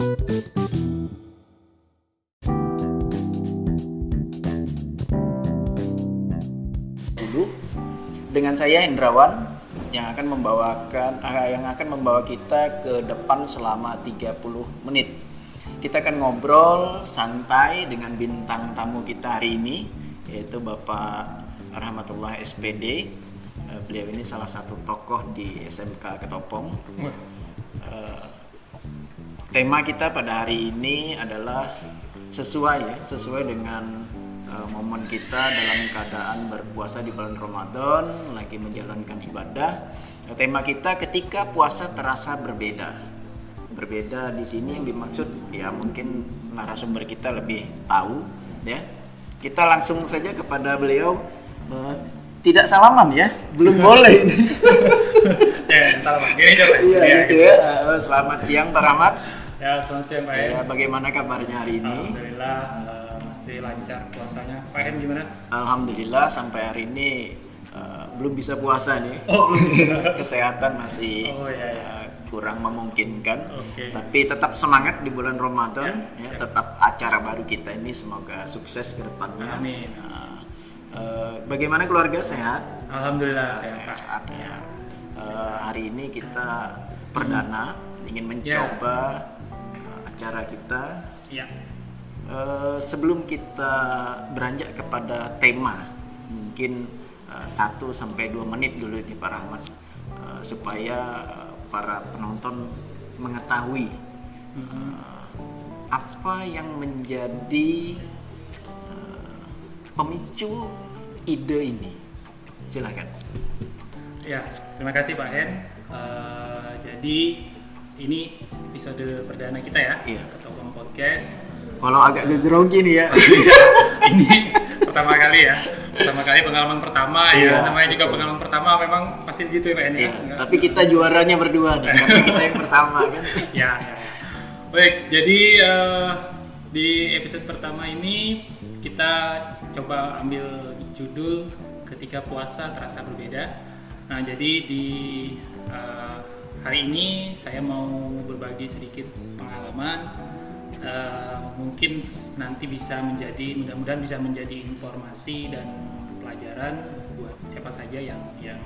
dulu dengan saya Hendrawan yang akan membawakan ah, yang akan membawa kita ke depan selama 30 menit. Kita akan ngobrol santai dengan bintang tamu kita hari ini yaitu Bapak Rahmatullah SPD. Eh, Beliau ini salah satu tokoh di SMK Ketopong. Tema kita pada hari ini adalah sesuai ya, sesuai dengan eh, momen kita dalam keadaan berpuasa di bulan Ramadan, lagi menjalankan ibadah. Eh, tema kita ketika puasa terasa berbeda. Berbeda di sini yang dimaksud ya mungkin narasumber kita lebih tahu ya. Kita langsung saja kepada beliau Eh, tidak salaman ya, belum boleh. Ya, salam. Gini aja, Pak. Iya Ya, gitu ya. Selamat siang Pak Rahmat. Ya, selamat siang, Pak. Ya, Ya. bagaimana kabarnya hari ini? Alhamdulillah eh, masih lancar puasanya. Pak Hen gimana? Alhamdulillah sampai hari ini eh, belum bisa puasa nih. Oh, belum bisa. Kesehatan masih Oh, iya, iya. eh, kurang memungkinkan. Oke. Tapi tetap semangat di bulan Ramadan. Ya, Ya, tetap acara baru kita ini semoga sukses ke depannya. Amin. Nah, eh, bagaimana keluarga sehat? Alhamdulillah sehat, Pak. Sehat ya. Eh, hari ini kita perdana ingin mencoba eh, acara kita Iya. Eh, sebelum kita beranjak kepada tema, mungkin eh, 1 sampai 2 menit dulu di Pak Rahmat eh, supaya para penonton mengetahui eh, apa yang menjadi pemicu ide ini. Silakan. Ya, terima kasih Pak Hen. Eh, jadi ini episode perdana kita ya, Iya. Ketopong Podcast. Kalau agak gegrogi nih ya. ini pertama kali ya, pertama kali pengalaman pertama Iya, ya. Namanya juga pengalaman pertama, memang pasti gitu ya Pak ya. Iya, tapi kita juaranya berdua nih, karena kita yang pertama kan. ya, ya, ya. Baik, jadi eh, di episode pertama ini kita coba ambil judul ketika puasa terasa berbeda. Nah, jadi di eh, hari ini saya mau berbagi sedikit pengalaman. Eh, mungkin nanti bisa menjadi mudah-mudahan bisa menjadi informasi dan pelajaran buat siapa saja yang yang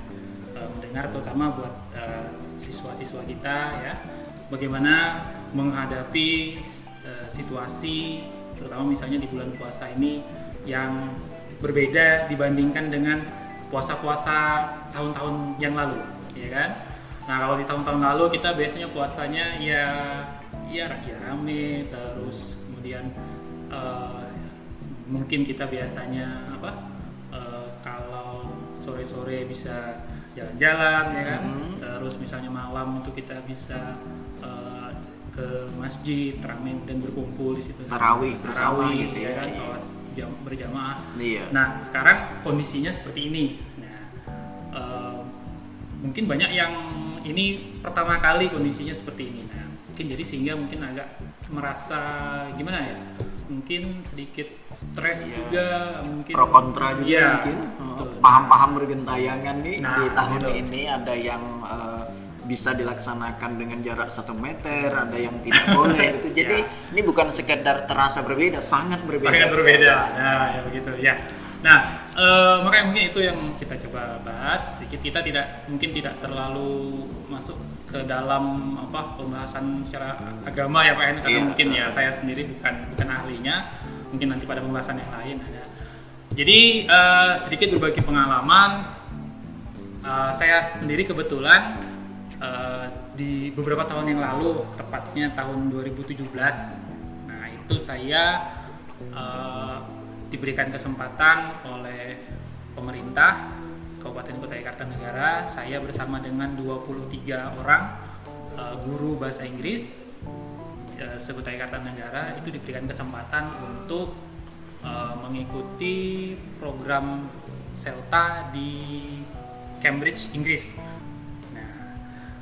eh, mendengar terutama buat eh, siswa-siswa kita ya bagaimana menghadapi eh, situasi terutama misalnya di bulan puasa ini yang berbeda dibandingkan dengan puasa-puasa tahun-tahun yang lalu ya kan nah kalau di tahun-tahun lalu kita biasanya puasanya ya ya, ya rame terus kemudian eh, mungkin kita biasanya apa eh, kalau sore-sore bisa jalan-jalan ya kan Mhm. terus misalnya malam itu kita bisa eh, ke masjid ramai dan berkumpul di situ Tarawih Tarawih, gitu ya. kan sholat jam berjamaah Iya. nah sekarang kondisinya seperti ini nah eh, mungkin banyak yang ini pertama kali kondisinya seperti ini nah mungkin jadi sehingga mungkin agak merasa gimana ya mungkin sedikit stres Iya. juga mungkin pro kontra juga Iya, mungkin betul. Eh, paham-paham bergentayangan nih Nah, di tahun gitu. ini ada yang eh, bisa dilaksanakan dengan jarak satu meter ada yang tidak boleh gitu jadi Ya. ini bukan sekedar terasa berbeda sangat berbeda sangat berbeda. Nah, ya begitu ya. Nah, eh, makanya mungkin itu yang kita coba bahas. Sedikit kita tidak mungkin tidak terlalu masuk ke dalam apa pembahasan secara agama ya Pak En karena Iya. mungkin ya saya sendiri bukan bukan ahlinya. Mungkin nanti pada pembahasan yang lain ada. Jadi eh, sedikit berbagi pengalaman. Eh, saya sendiri kebetulan eh, di beberapa tahun yang lalu, tepatnya tahun 2017. Nah, itu saya eh, diberikan kesempatan oleh pemerintah Kabupaten Kota Kartanegara, saya bersama dengan 23 orang eh, guru bahasa Inggris eh, Sekutai Kartanegara itu diberikan kesempatan untuk eh, mengikuti program CELTA di Cambridge, Inggris. Nah,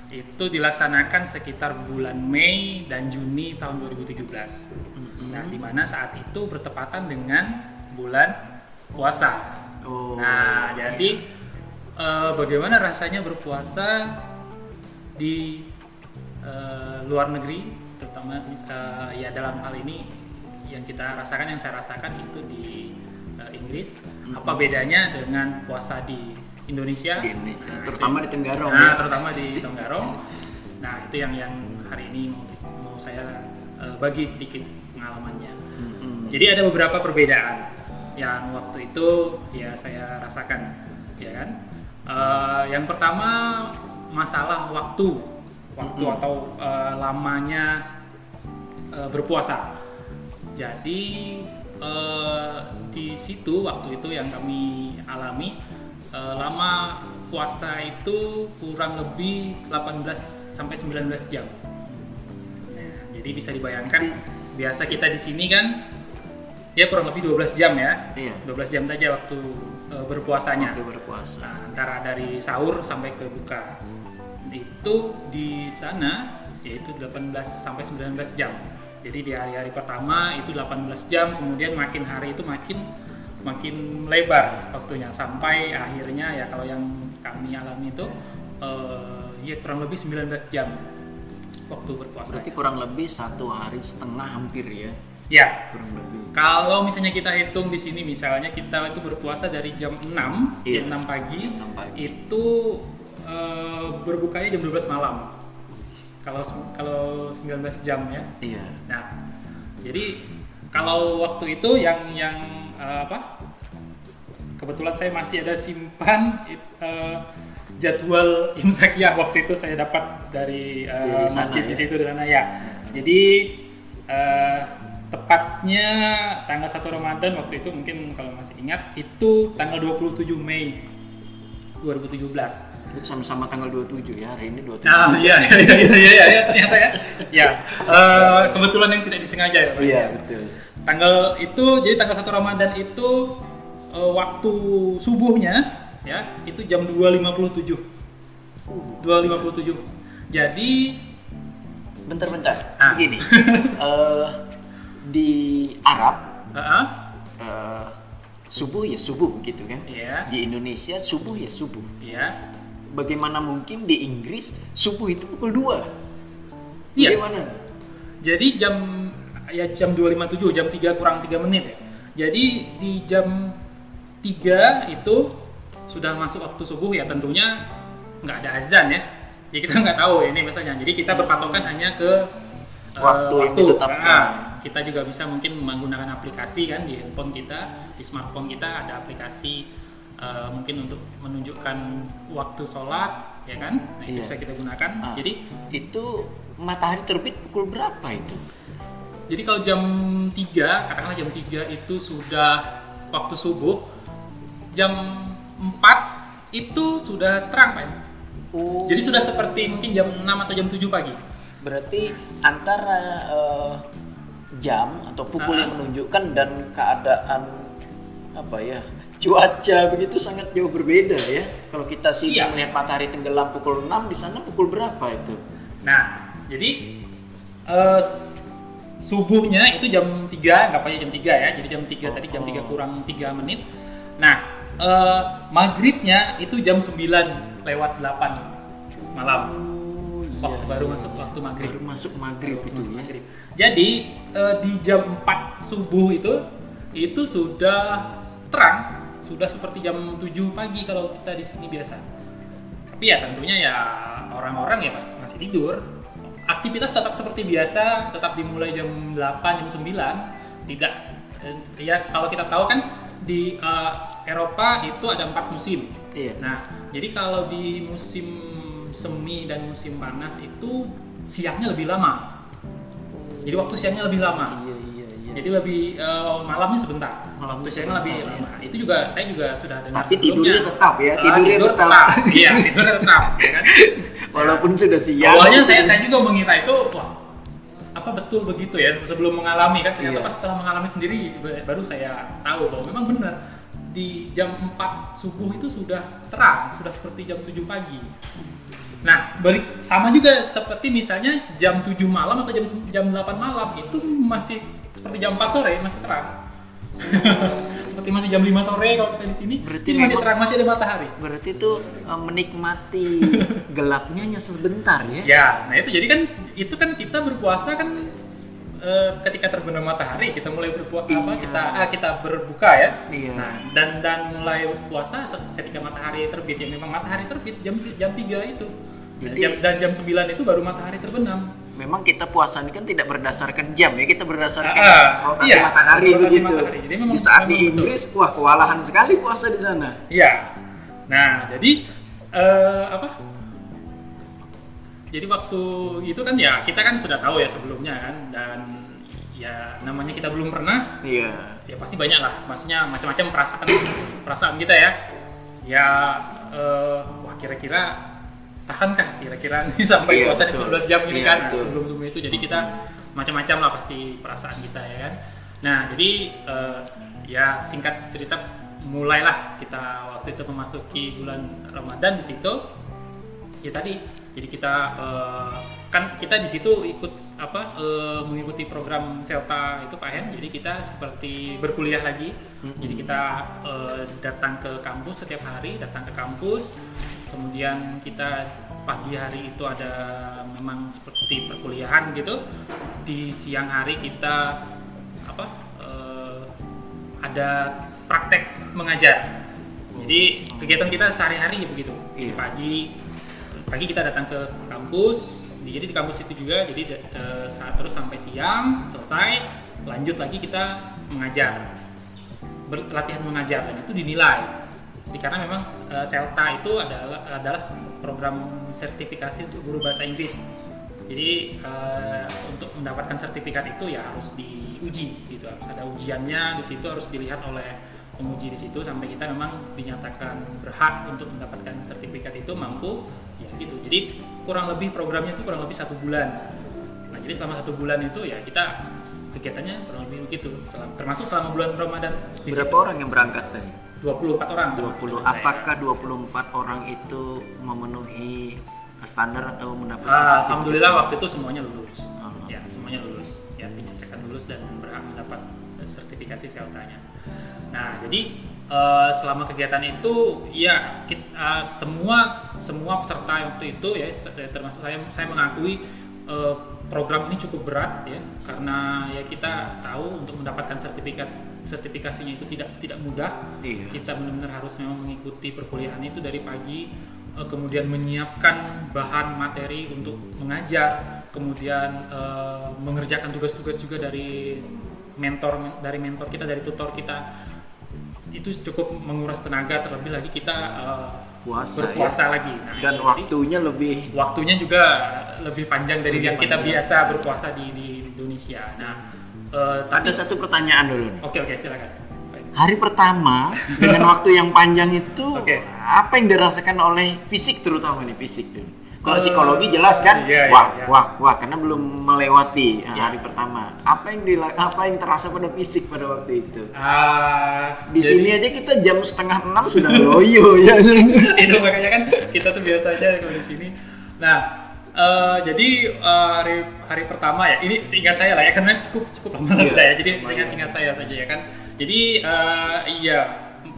itu dilaksanakan sekitar bulan Mei dan Juni tahun 2017. Nah, di mana saat itu bertepatan dengan bulan puasa. Oh, Nah, jadi eh, bagaimana rasanya berpuasa di eh, luar negeri, terutama eh, ya dalam hal ini yang kita rasakan yang saya rasakan itu di eh, Inggris. Apa bedanya dengan puasa di Indonesia? Di Indonesia, Nah, terutama itu- di Tenggarong Nah, ya. terutama di Tenggarong. Nah, itu yang yang hari ini mau, mau saya eh, bagi sedikit pengalamannya. Mm-mm. Jadi ada beberapa perbedaan yang waktu itu ya saya rasakan, ya kan. Eh, yang pertama masalah waktu, waktu Mm-mm. atau eh, lamanya eh, berpuasa. Jadi eh, di situ waktu itu yang kami alami eh, lama puasa itu kurang lebih 18 sampai 19 jam. Nah, jadi bisa dibayangkan biasa kita di sini kan ya kurang lebih 12 jam ya. Iya. 12 jam saja waktu eh, berpuasanya. Waktu berpuasa. Nah, antara dari sahur sampai ke buka. Itu di sana yaitu 18 sampai 19 jam. Jadi di hari-hari pertama itu 18 jam, kemudian makin hari itu makin makin lebar waktunya sampai akhirnya ya kalau yang kami alami itu eh, ya kurang lebih 19 jam waktu berpuasa. Berarti kurang lebih satu hari setengah hampir ya, Ya, kurang lebih. kalau misalnya kita hitung di sini misalnya kita itu berpuasa dari jam 6, Iya. jam 6 pagi, Jam pagi. itu eh, berbukanya jam 12 malam. Kalau kalau 19 jam ya. Iya. Nah, jadi kalau waktu itu yang yang eh, apa? Kebetulan saya masih ada simpan it- eh, jadwal imsakiyah waktu itu saya dapat dari sana, masjid di ya? situ di sana ya. Jadi eh, tepatnya tanggal 1 Ramadan waktu itu mungkin kalau masih ingat itu tanggal 27 Mei 2017. Itu sama-sama tanggal 27 ya, hari ini 27. Ah iya iya iya iya iya, iya, ternyata ya. Ya eh, kebetulan yang tidak disengaja ya. Pak. Iya, betul. Tanggal itu jadi tanggal 1 Ramadan itu eh, waktu subuhnya ya itu jam 2.57. 2.57. Jadi Bentar-bentar. Ah. Begini. eh, di Arab heeh, eh, subuh ya subuh gitu kan. Iya. Di Indonesia subuh ya subuh. ya. Bagaimana mungkin di Inggris subuh itu pukul 2? Iya. Bagaimana? Jadi jam ya jam 2.57, jam 3 kurang 3 menit ya. Jadi di jam 3 itu sudah masuk waktu subuh ya tentunya nggak ada azan ya. Ya kita nggak tahu ya ini misalnya. Jadi kita berpatokan hanya ke eh, Waktu yang ditetapkan. Nah, kita juga bisa mungkin menggunakan aplikasi kan di handphone kita, di smartphone kita ada aplikasi eh, mungkin untuk menunjukkan waktu sholat ya kan. Nah, itu Iya. bisa kita gunakan. Ah. Jadi Itu matahari terbit pukul berapa itu? Jadi kalau jam 3, katakanlah jam 3 itu sudah waktu subuh, jam 4 itu sudah terang, Pak. Oh. Jadi sudah seperti mungkin jam 6 atau jam 7 pagi. Berarti antara eh, jam atau pukul Ah. yang menunjukkan dan keadaan apa ya cuaca begitu sangat jauh berbeda ya. Kalau kita sih Iya. melihat matahari tenggelam pukul 6 di sana pukul berapa itu? Nah, jadi s- subuhnya itu jam 3, nggak aja jam 3 ya. Jadi jam 3 tadi jam 3 Oh. kurang 3 menit. Nah, eh, maghribnya itu jam 9 lewat 8 malam. Waktu baru masuk waktu maghrib. Baru masuk maghrib Baru itu masuk ya. maghrib. Jadi eh, di jam 4 subuh itu itu sudah terang, sudah seperti jam 7 pagi kalau kita di sini biasa. Tapi ya tentunya ya orang-orang ya pas- masih tidur. Aktivitas tetap seperti biasa, tetap dimulai jam 8, jam 9. Tidak eh, ya kalau kita tahu kan di eh, Eropa itu ada empat musim. Iya. Nah, jadi kalau di musim semi dan musim panas itu siangnya lebih lama. Jadi waktu siangnya lebih lama. Iya iya iya. Jadi lebih eh, malamnya sebentar. Malamnya waktu siangnya lebih sebentar, lama. Itu juga saya juga sudah dengar Tapi tidurnya tetap ya, Ah, tidurnya tidur tetap. tetap. Iya, tidurnya tetap, ya kan? Walaupun sudah siang. Awalnya saya ya. saya juga mengira itu wah apa betul begitu ya sebelum mengalami kan ternyata Iya. pas setelah mengalami sendiri ba- baru saya tahu bahwa memang benar di jam 4 subuh itu sudah terang, sudah seperti jam 7 pagi. Nah, balik sama juga seperti misalnya jam 7 malam atau jam jam 8 malam itu masih seperti jam 4 sore masih terang. seperti masih jam 5 sore kalau kita di sini. Berarti Ini masih terang, masih ada matahari. Berarti itu eh, menikmati gelapnya hanya sebentar ya? Ya, nah itu jadi kan itu kan kita berpuasa kan eh, ketika terbenam matahari kita mulai berpuasa apa Iya. kita ah, kita berbuka ya. Iya. Nah, dan dan mulai puasa ketika matahari terbit ya memang matahari terbit jam jam 3 itu. Jadi- jam, dan jam 9 itu baru matahari terbenam. Memang kita puasa ini kan tidak berdasarkan jam ya, kita berdasarkan Ah, rotasi iya, matahari rotasi begitu. matahari. Jadi memang- di saat di memang betul. Inggris, wah kewalahan sekali puasa di sana. Iya. Nah, jadi eh, apa? Jadi waktu itu kan ya kita kan sudah tahu ya sebelumnya kan dan ya namanya kita belum pernah Iya. ya pasti banyak lah. Maksudnya macam-macam perasaan perasaan kita ya. Ya eh, wah kira-kira tahankah kira-kira ini sampai Iya, puasa di betul. 19 jam ini Iya, kan? Betul. sebelum sebelum itu. Jadi kita macam-macam lah pasti perasaan kita ya kan. Nah jadi eh, ya singkat cerita mulailah kita waktu itu memasuki bulan Ramadan di situ. Ya tadi jadi kita eh, kan kita di situ ikut apa eh, mengikuti program Selta itu Pak Hen. Jadi kita seperti berkuliah lagi. Jadi kita eh, datang ke kampus setiap hari datang ke kampus. Kemudian kita pagi hari itu ada memang seperti perkuliahan gitu. Di siang hari kita apa eh, ada praktek mengajar. Jadi kegiatan kita sehari-hari begitu. Iya. pagi pagi kita datang ke kampus di- jadi di kampus itu juga jadi eh, saat terus sampai siang selesai lanjut lagi kita mengajar. Latihan mengajar dan itu dinilai. Jadi karena memang eh, Selta itu adalah adalah program sertifikasi untuk guru bahasa Inggris. Jadi eh, untuk mendapatkan sertifikat itu ya harus diuji gitu harus ada ujiannya di situ harus dilihat oleh penguji di situ sampai kita memang dinyatakan berhak untuk mendapatkan sertifikat itu mampu ya gitu jadi kurang lebih programnya itu kurang lebih satu bulan nah jadi selama satu bulan itu ya kita kegiatannya kurang lebih begitu Selam- termasuk selama bulan Ramadan di Berapa situ. orang yang berangkat tadi? 24 orang termasuk 20. dengan saya. Apakah 24 orang itu memenuhi standar atau mendapatkan sertifikat? Alhamdulillah waktu itu semuanya lulus. Ya, semuanya lulus. Ya, dinyatakan lulus dan berhak mendapat eh, sertifikasi Seltanya. Nah, jadi eh, selama kegiatan itu ya kit- eh, semua semua peserta waktu itu ya se- termasuk saya saya mengakui eh, program ini cukup berat ya karena ya kita tahu untuk mendapatkan sertifikat sertifikasinya itu tidak tidak mudah Iya. kita benar-benar harus memang mengikuti perkuliahan itu dari pagi eh, kemudian menyiapkan bahan materi untuk mengajar kemudian eh, mengerjakan tugas-tugas juga dari mentor dari mentor kita dari tutor kita itu cukup menguras tenaga terlebih lagi kita eh, Puasa, berpuasa lagi nah, Dan. Jadi, waktunya lebih waktunya juga lebih panjang dari Lebih yang kita panjang. biasa berpuasa di, di Indonesia nah eh, tapi ada satu pertanyaan dulu oke oke silakan Baik. Hari pertama dengan waktu yang panjang itu Oke. apa yang dirasakan oleh fisik terutama nih fisik dulu. Kalau psikologi jelas kan, iya, iya, wah iya. wah wah karena belum melewati eh, Iya. hari pertama. Apa yang dila- apa yang terasa pada fisik pada waktu itu? Ah, Di jadi- sini aja kita jam setengah enam sudah loyo ya. itu makanya kan kita tuh biasa aja kalau di sini. Nah, eh, jadi eh, hari hari pertama ya, ini seingat saya lah ya karena cukup cukup lama Iya, sudah ya. Jadi seingat-ingat saya saja ya kan. Jadi eh, iya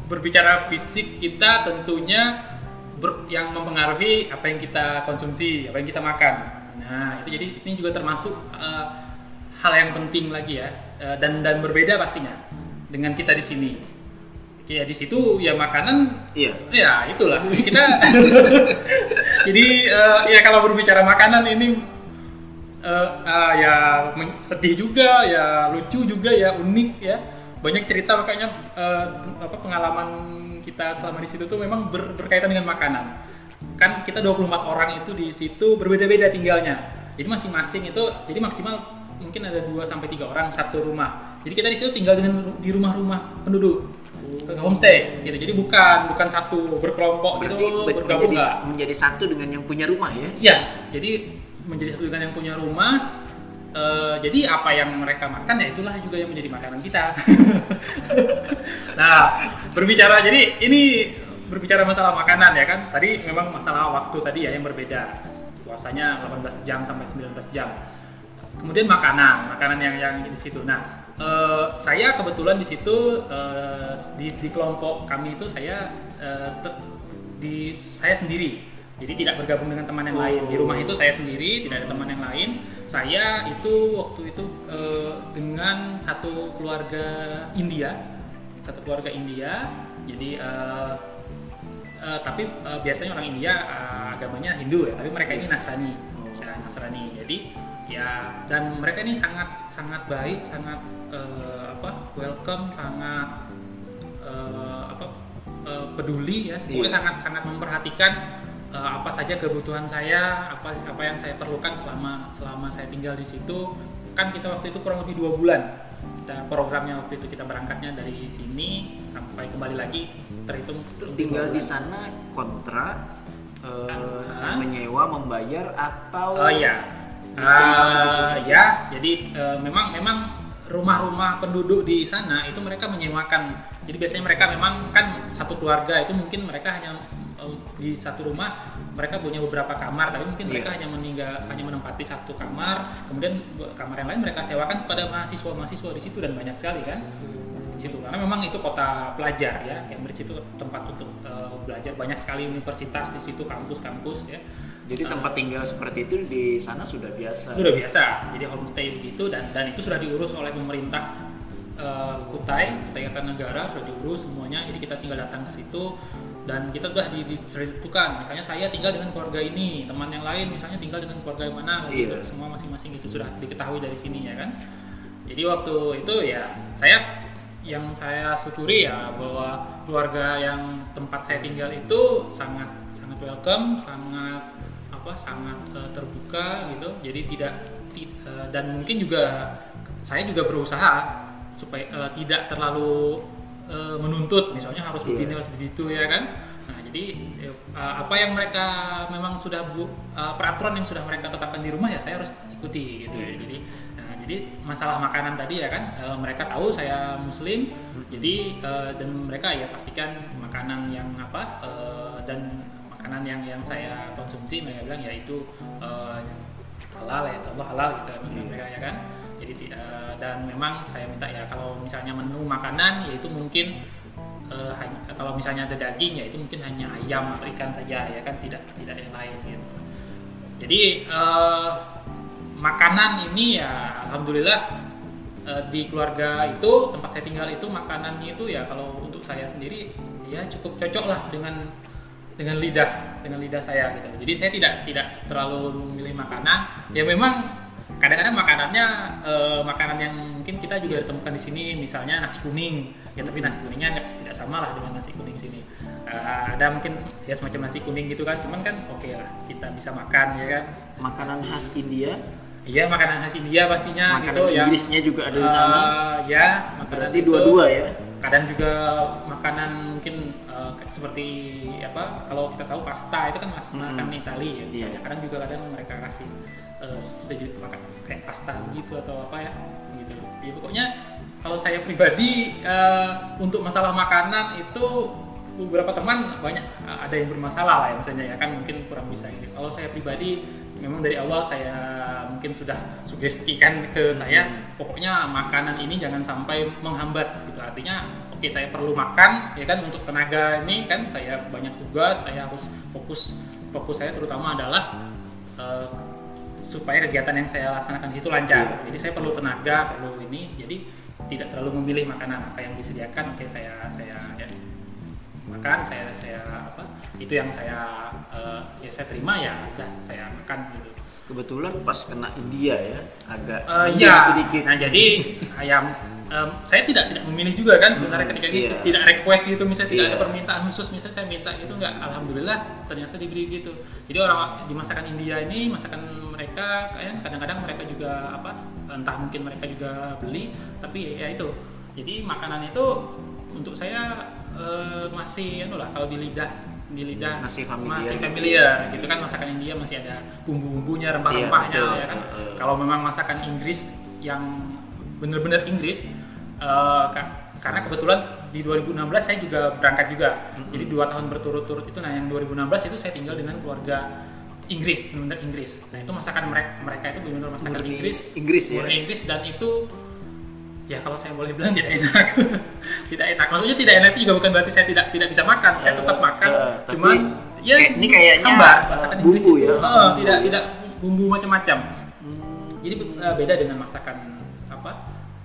berbicara fisik kita tentunya ber- yang mempengaruhi apa yang kita konsumsi, apa yang kita makan. Nah, itu jadi ini juga termasuk eh, hal yang penting lagi ya eh, dan dan berbeda pastinya dengan kita di sini. Ya di situ ya makanan Iya. Ya itulah kita. Jadi eh, ya kalau berbicara makanan ini eh, ah, ya sedih juga, ya lucu juga, ya unik ya. Banyak cerita makanya eh, apa pengalaman kita selama di situ tuh memang ber- berkaitan dengan makanan. Kan kita 24 orang itu di situ berbeda-beda tinggalnya. Jadi masing-masing itu jadi maksimal mungkin ada 2 sampai 3 orang satu rumah. Jadi kita di situ tinggal dengan di rumah-rumah penduduk homestay gitu. Jadi bukan bukan satu berkelompok Berarti gitu ber- bergabung menjadi menjadi satu dengan yang punya rumah ya. Iya, jadi menjadi satu dengan yang punya rumah. Eh, jadi apa yang mereka makan ya itulah juga yang menjadi makanan kita. nah, berbicara jadi ini berbicara masalah makanan ya kan. Tadi memang masalah waktu tadi ya yang berbeda. Puasanya 18 jam sampai 19 jam. Kemudian makanan, makanan yang yang di situ. Nah, eh, saya kebetulan di situ eh, di, di kelompok kami itu saya eh, te- di saya sendiri. Jadi tidak bergabung dengan teman yang lain. Di rumah itu saya sendiri, tidak ada teman yang lain. Saya itu waktu itu eh, dengan satu keluarga India, satu keluarga India. Jadi eh, eh, tapi eh, biasanya orang India eh, agamanya Hindu ya, tapi mereka ini Nasrani, ya, Nasrani. Jadi ya dan mereka ini sangat sangat baik, sangat eh, apa welcome, sangat eh, apa peduli ya, pokoknya Iya. sangat sangat memperhatikan eh, apa saja kebutuhan saya, apa apa yang saya perlukan selama selama saya tinggal di situ. Kan kita waktu itu kurang lebih dua bulan. Kita programnya waktu itu kita berangkatnya dari sini sampai kembali lagi terhitung tinggal di sana kontrak eh, Ah. menyewa membayar atau Oh gitu Eh, saja? ya, jadi eh, memang memang rumah-rumah penduduk di sana itu mereka menyewakan. Jadi biasanya mereka memang kan satu keluarga itu mungkin mereka hanya di satu rumah mereka punya beberapa kamar, tapi mungkin mereka Iya. hanya meninggal hanya menempati satu kamar, kemudian kamar yang lain mereka sewakan kepada mahasiswa-mahasiswa di situ dan banyak sekali kan di situ. Karena memang itu kota pelajar ya. Cambridge itu tempat untuk eh, belajar. Banyak sekali universitas di situ kampus-kampus ya. Jadi tempat tinggal seperti itu di sana sudah biasa. itu udah biasa. Jadi homestay begitu dan dan itu sudah diurus oleh pemerintah eh, Kutai Kutai Kartanegara sudah diurus semuanya. Jadi kita tinggal datang ke situ dan kita sudah ditentukan misalnya saya tinggal dengan keluarga ini teman yang lain misalnya tinggal dengan keluarga yang mana gitu. Iya. semua masing-masing itu sudah diketahui dari sini ya kan? Jadi waktu itu ya saya yang saya syukuri ya bahwa keluarga yang tempat saya tinggal itu sangat sangat welcome sangat apa sangat eh, terbuka gitu. Jadi tidak ti- eh, dan mungkin juga saya juga berusaha supaya eh, tidak terlalu eh, menuntut misalnya harus Iya. begini harus begitu ya kan? Nah jadi eh, apa yang mereka memang sudah bu eh, peraturan yang sudah mereka tetapkan di rumah ya saya harus ikuti gitu ya. Jadi nah, jadi masalah makanan tadi ya kan? Eh, mereka tahu saya muslim jadi eh, dan mereka ya pastikan makanan yang apa eh, dan makanan yang yang saya konsumsi mereka bilang ya itu eh, halal ya contoh halal gitu ya menurut mereka ya kan jadi eh, dan memang saya minta ya kalau misalnya menu makanan yaitu mungkin eh, hanya- kalau misalnya ada daging ya itu mungkin hanya ayam atau ikan saja ya kan? Tidak tidak yang lain gitu. Jadi eh, makanan ini ya alhamdulillah eh, di keluarga itu tempat saya tinggal itu makanannya itu ya kalau untuk saya sendiri ya cukup cocok lah dengan dengan lidah dengan lidah saya gitu. Jadi saya tidak tidak terlalu memilih makanan. Ya memang kadang-kadang makanannya eh, makanan yang mungkin kita juga ditemukan di sini misalnya nasi kuning ya tapi nasi kuningnya tidak sama lah dengan nasi kuning sini Eh, ada mungkin ya semacam nasi kuning gitu kan cuman kan oke lah kita bisa makan ya kan Makanan Nasi- khas India, Iya makanan khas India pastinya makanan gitu ya. Inggrisnya juga ada di sana. Eh, ya, makanan Berarti dua-dua ya. Kadang juga makanan mungkin kayak seperti apa? Kalau kita tahu pasta itu kan mas Mm-mm. makan Itali ya. misalnya. Iya. Kadang juga kadang mereka kasih eh, sejuk makan kayak pasta begitu atau apa ya gitu. Ya pokoknya kalau saya pribadi eh, untuk masalah makanan itu beberapa teman banyak eh, ada yang bermasalah lah ya misalnya ya kan mungkin kurang bisa gitu. Kalau saya pribadi memang dari awal saya mungkin sudah sugestikan ke saya pokoknya makanan ini jangan sampai menghambat gitu artinya oke saya perlu makan ya kan untuk tenaga ini kan saya banyak tugas saya harus fokus fokus saya terutama adalah eh, supaya kegiatan yang saya laksanakan di situ lancar jadi saya perlu tenaga perlu ini jadi tidak terlalu memilih makanan apa yang disediakan oke saya saya ya, makan saya saya apa itu yang saya eh, ya saya terima ya udah saya makan gitu Kebetulan pas kena India ya, agak India iya. sedikit. Nah jadi ayam em, saya tidak tidak memilih juga kan sebenarnya ketika itu iya. tidak request gitu misalnya tidak Iya. ada permintaan khusus misalnya saya minta gitu nggak alhamdulillah ternyata diberi gitu jadi orang di masakan India ini masakan mereka kan kadang-kadang mereka juga apa entah mungkin mereka juga beli tapi ya itu. Jadi makanan itu untuk saya eh, masih anu lah kalau di lidah di lidah Masih familiar. masih gitu. familiar gitu kan masakan India masih ada bumbu-bumbunya rempah-rempahnya Iya, ya kan. Heeh. kalau memang masakan Inggris yang benar-benar Inggris ka- karena kebetulan di 2016 saya juga berangkat juga. Jadi dua tahun berturut-turut itu nah yang 2016 itu saya tinggal dengan keluarga Inggris benar-benar Inggris. Nah itu masakan mereka mereka itu benar-benar masakan Murni Inggris. Inggris ya? murni Inggris dan itu ya kalau saya boleh bilang tidak enak. Tidak enak. Maksudnya tidak enak itu juga bukan berarti saya tidak tidak bisa makan. Saya tetap makan. Eh, tapi cuman ya kayak- ini kayaknya, hambar. eh, masakan bumbu Inggris itu. ya? Eh, tidak tidak bumbu macam-macam. Hmm, jadi eh, beda dengan masakan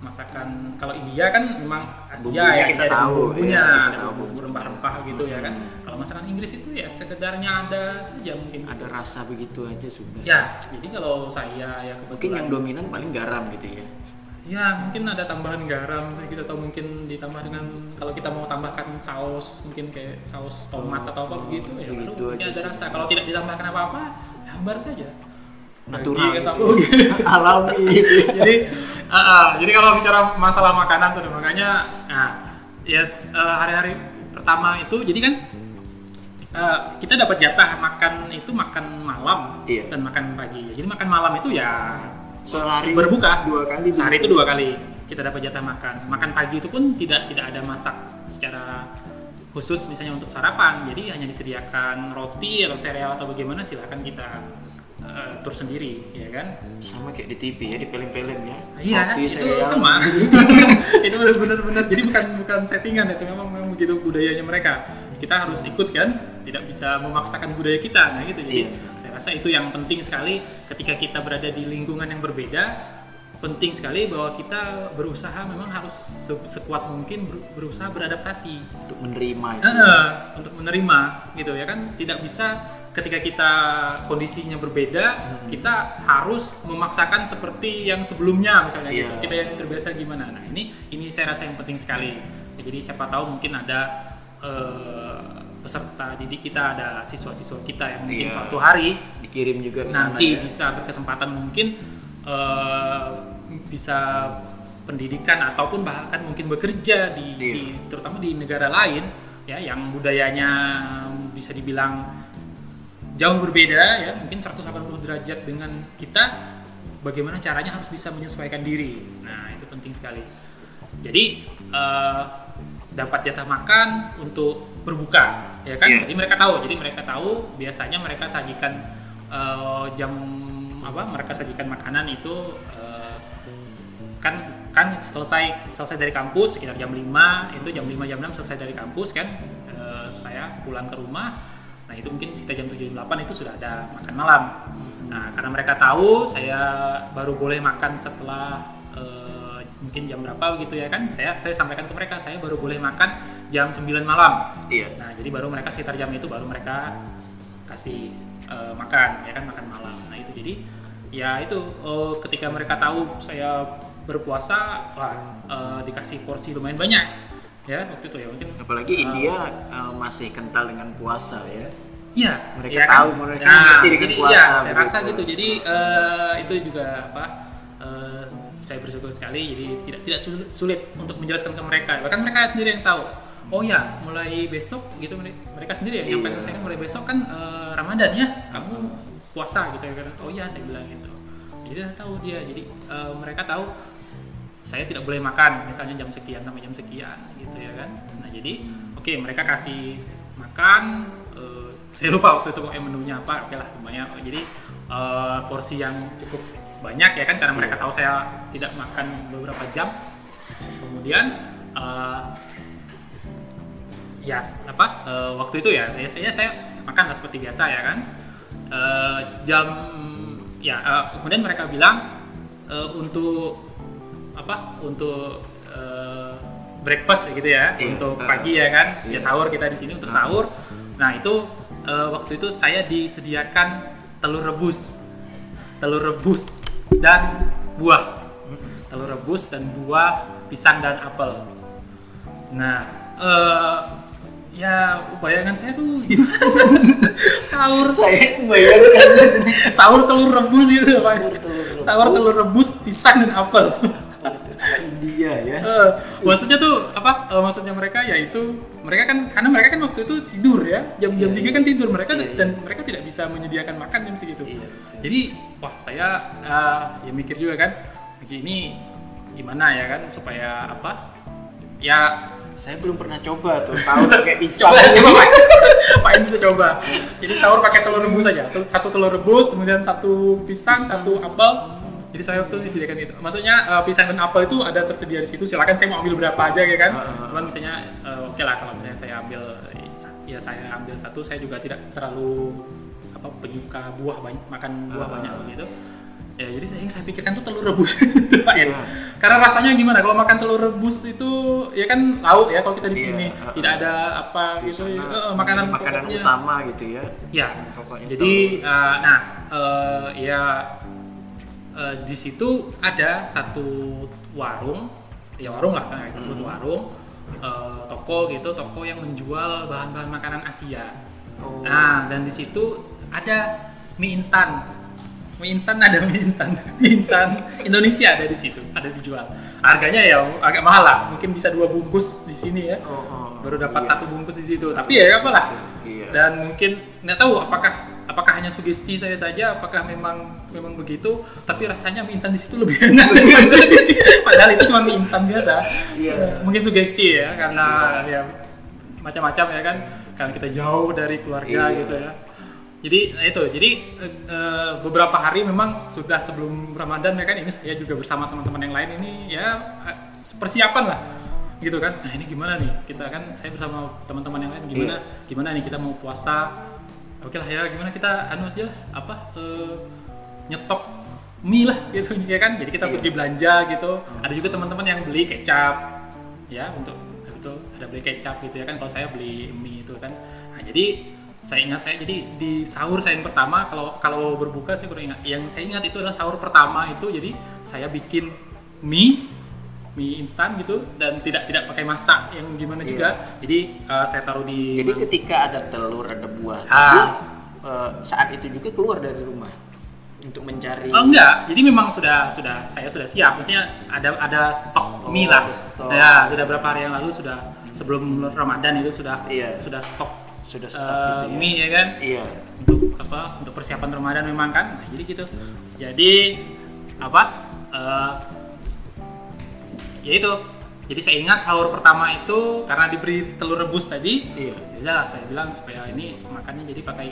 masakan kalau India kan memang Asia Bumbunya ya kita tahu, bumbunya iya, kita tahu. bumbu rempah-rempah gitu ya kan Hmm. kalau masakan Inggris itu ya sekedarnya ada saja mungkin ada rasa begitu aja sudah ya jadi kalau saya ya mungkin kebetulan yang dominan paling garam gitu ya Ya mungkin ada tambahan garam gitu atau mungkin ditambah dengan kalau kita mau tambahkan saus mungkin kayak saus tomat atau apa begitu ya baru mungkin aja. ada rasa. Kalau tidak ditambahkan apa-apa hambar saja. Natural atau gitu. alami gitu ya. jadi ah, ah, jadi kalau bicara masalah makanan tuh makanya nah ya eh, hari-hari pertama itu jadi kan eh, kita dapat jatah makan itu makan malam Iya. dan makan pagi. Jadi makan malam itu ya sehari berbuka dua kali sehari itu dua kali kita dapat jatah makan makan pagi itu pun tidak tidak ada masak secara khusus misalnya untuk sarapan jadi hanya disediakan roti atau sereal atau bagaimana silakan kita tur sendiri ya kan? Sama kayak di TV ya di film-film ya. Iya itu sereal. sama. Itu benar-benar jadi bukan bukan settingan itu memang, memang begitu budayanya mereka. Kita harus ikut kan tidak bisa memaksakan budaya kita nah gitu. Jadi Iya. saya rasa itu yang penting sekali ketika kita berada di lingkungan yang berbeda penting sekali bahwa kita berusaha memang harus se- sekuat mungkin ber- berusaha beradaptasi. Untuk menerima itu. Heeh, untuk menerima gitu ya kan? Tidak bisa ketika kita kondisinya berbeda kita harus memaksakan seperti yang sebelumnya misalnya Iya. gitu kita yang terbiasa gimana nah ini ini saya rasa yang penting sekali Ya, jadi siapa tahu mungkin ada eh, peserta didik kita ada siswa-siswa kita yang mungkin Iya. suatu hari dikirim juga nanti ya. bisa berkesempatan mungkin eh, bisa pendidikan ataupun bahkan mungkin bekerja di, Iya. di- terutama di negara lain ya yang budayanya bisa dibilang jauh berbeda ya. Mungkin 180 derajat dengan kita bagaimana caranya harus bisa menyesuaikan diri. Nah itu penting sekali. Jadi eh, dapat jatah makan untuk berbuka ya kan? Iya. jadi mereka tahu jadi mereka tahu biasanya mereka sajikan eh, jam apa mereka sajikan makanan itu eh, kan kan selesai selesai dari kampus sekitar jam 5 itu jam 5 jam 6 selesai dari kampus kan? Eh, saya pulang ke rumah nah itu mungkin sekitar jam 7 jam 8 itu sudah ada makan malam. Nah karena mereka tahu saya baru boleh makan setelah eh, mungkin jam berapa gitu ya kan saya saya sampaikan ke mereka saya baru boleh makan jam 9 malam. Iya. Nah, jadi baru mereka sekitar jam itu baru mereka kasih eh, makan, ya kan makan malam. Nah itu jadi ya itu eh, ketika mereka tahu saya berpuasa, wah eh, dikasih porsi lumayan banyak, ya waktu itu ya mungkin. apalagi eh, India eh, masih kental dengan puasa ya Iya, Mereka iya tahu, mereka Nah, ngerti dengan jadi, puasa Iya, saya begitu. rasa gitu. Jadi eh, itu juga apa? eh, saya bersyukur sekali. Jadi tidak tidak sulit, sulit untuk menjelaskan ke mereka. Bahkan mereka sendiri yang tahu. Oh ya, mulai besok gitu mere- mereka sendiri yang Iya. nyampe ke saya mulai besok kan eh, Ramadan ya, kamu puasa gitu ya kan. Oh iya, saya bilang gitu. Jadi dia tahu dia. Jadi eh, mereka tahu saya tidak boleh makan misalnya jam sekian sampai jam sekian gitu ya kan? Nah jadi oke mereka kasih makan eh, saya lupa waktu itu pokoknya menunya apa oke lah lumayan jadi eh, porsi yang cukup banyak ya kan karena mereka tahu saya tidak makan beberapa jam. Kemudian eh, ya apa eh, waktu itu ya biasanya saya makan lah seperti biasa ya kan? Eh, jam ya eh, kemudian mereka bilang eh, untuk apa untuk eh, breakfast gitu ya Iya. untuk Eh, pagi ya kan iya. ya sahur kita di sini untuk Ah. sahur nah itu eh, waktu itu saya disediakan telur rebus telur rebus dan buah telur rebus dan buah pisang dan apel nah eh, ya bayangan saya tuh sahur saya membayangkan sahur telur rebus itu Pak. Telur. Sahur telur rebus, pisang dan apel. Ala India ya Eh, maksudnya tuh apa? Eh, maksudnya mereka yaitu mereka kan karena mereka kan waktu itu tidur ya jam jam Iya, tiga iya. kan tidur mereka Iya, iya. dan mereka tidak bisa menyediakan makan jam segitu. Iya. Jadi wah saya eh, ya mikir juga kan begini gimana ya kan supaya apa? Ya saya belum pernah coba tuh sahur pakai pisang coba coba Pak bisa coba. Jadi sahur pakai telur rebus saja. Satu telur rebus, kemudian satu pisang, satu apel. Jadi saya waktu disediakan itu. Maksudnya eh, pisang dan apel itu ada tersedia di situ. Silakan saya mau ambil berapa aja ya kan. Ah. Cuman misalnya eh, oke lah kalau misalnya saya ambil ya saya ambil satu, saya juga tidak terlalu apa penyuka buah banyak makan buah Ah, banyak begitu. Ya jadi saya, yang saya pikirkan tuh telur rebus Pak ya. Iya. Karena rasanya gimana kalau makan telur rebus itu ya kan lauk ya kalau kita di Iya, sini ah, tidak ah. ada apa gitu eh, makanan makanan pokoknya. utama gitu ya. Ya, Pokoknya jadi eh, nah eh, ya eh, di situ ada satu warung, ya warung lah, nah, kita sebut Hmm. warung, eh, toko gitu, toko yang menjual bahan-bahan makanan Asia. Oh. Nah, dan di situ ada mie instan. Mie instan ada mie instan, mie instan Indonesia ada di situ, ada dijual. Harganya ya agak mahal lah, mungkin bisa dua bungkus di sini ya Oh, oh. baru dapat Iya. satu bungkus di situ tapi ya apalah Iya. dan mungkin nggak tahu apakah apakah hanya sugesti saya saja? Apakah memang memang begitu? Tapi rasanya mie instan di situ lebih enak padahal itu cuma mie instan biasa. Iya. mungkin sugesti ya karena ya macam-macam ya kan. Karena kita jauh dari keluarga Iya. gitu ya. Jadi nah itu. Jadi eh, beberapa hari memang sudah sebelum Ramadan ya kan ini saya juga bersama teman-teman yang lain ini ya eh, persiapan lah gitu kan. Nah ini gimana nih? Kita kan saya bersama teman-teman yang lain gimana? Gimana nih kita mau puasa oke lah ya gimana kita anu aja lah apa eh, nyetop mie lah gitu ya kan? Jadi kita Iya. pergi belanja gitu. Ada juga teman-teman yang beli kecap ya untuk itu ada beli kecap gitu ya kan? Kalau saya beli mie itu kan? Nah, jadi saya ingat saya jadi di sahur saya yang pertama kalau kalau berbuka saya kurang ingat. Yang saya ingat itu adalah sahur pertama itu jadi saya bikin mie mie instan gitu dan tidak tidak pakai masak yang gimana Iya. juga jadi eh, saya taruh di Jadi ketika ada telur, ada buah, Ah. eh, saat itu juga keluar dari rumah untuk mencari. Oh enggak, jadi memang sudah sudah saya sudah siap. Maksudnya ada ada stok Oh, mie lah. stok. Ya, sudah berapa hari yang lalu sudah sebelum Ramadan itu sudah Iya. sudah stok Sudah stok eh, gitu ya. mie ya kan Iya. untuk apa untuk persiapan Ramadan memang kan. Nah, jadi gitu. Jadi apa? eh, ya itu. Jadi saya ingat sahur pertama itu karena diberi telur rebus tadi, Iya. ya lah saya bilang supaya ini makannya jadi pakai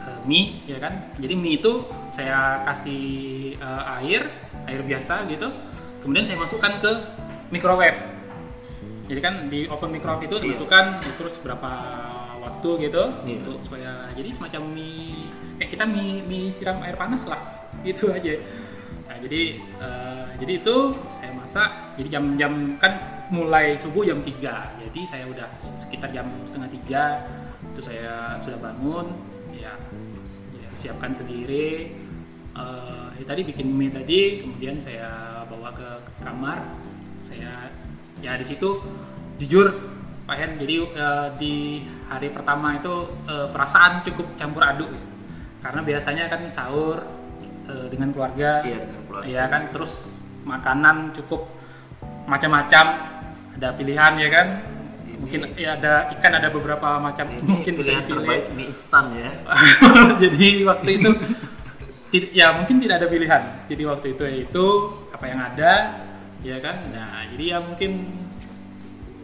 eh, mie ya kan jadi mie itu saya kasih eh, air air biasa gitu kemudian saya masukkan ke microwave jadi kan di open microwave itu Iya. dimasukkan terus berapa waktu gitu Iya. untuk supaya jadi semacam mie kayak kita mie mie siram air panas lah itu aja jadi eh, jadi itu saya masak jadi jam-jam kan mulai subuh jam 3 jadi saya udah sekitar jam setengah tiga itu saya sudah bangun ya, ya siapkan sendiri. Eh, ya tadi bikin mie tadi kemudian saya bawa ke kamar. Saya ya di situ jujur Pak Hen jadi eh, di hari pertama itu eh, perasaan cukup campur aduk ya. karena biasanya kan sahur dengan keluarga. Iya, dengan keluarga. ya kan terus makanan cukup macam-macam ada pilihan ya kan Ini- mungkin ya ada ikan ada beberapa macam Ini mungkin bisa pilihan terbaik mie instan ya. jadi waktu itu ya mungkin tidak ada pilihan jadi waktu itu itu apa yang ada ya kan nah jadi ya mungkin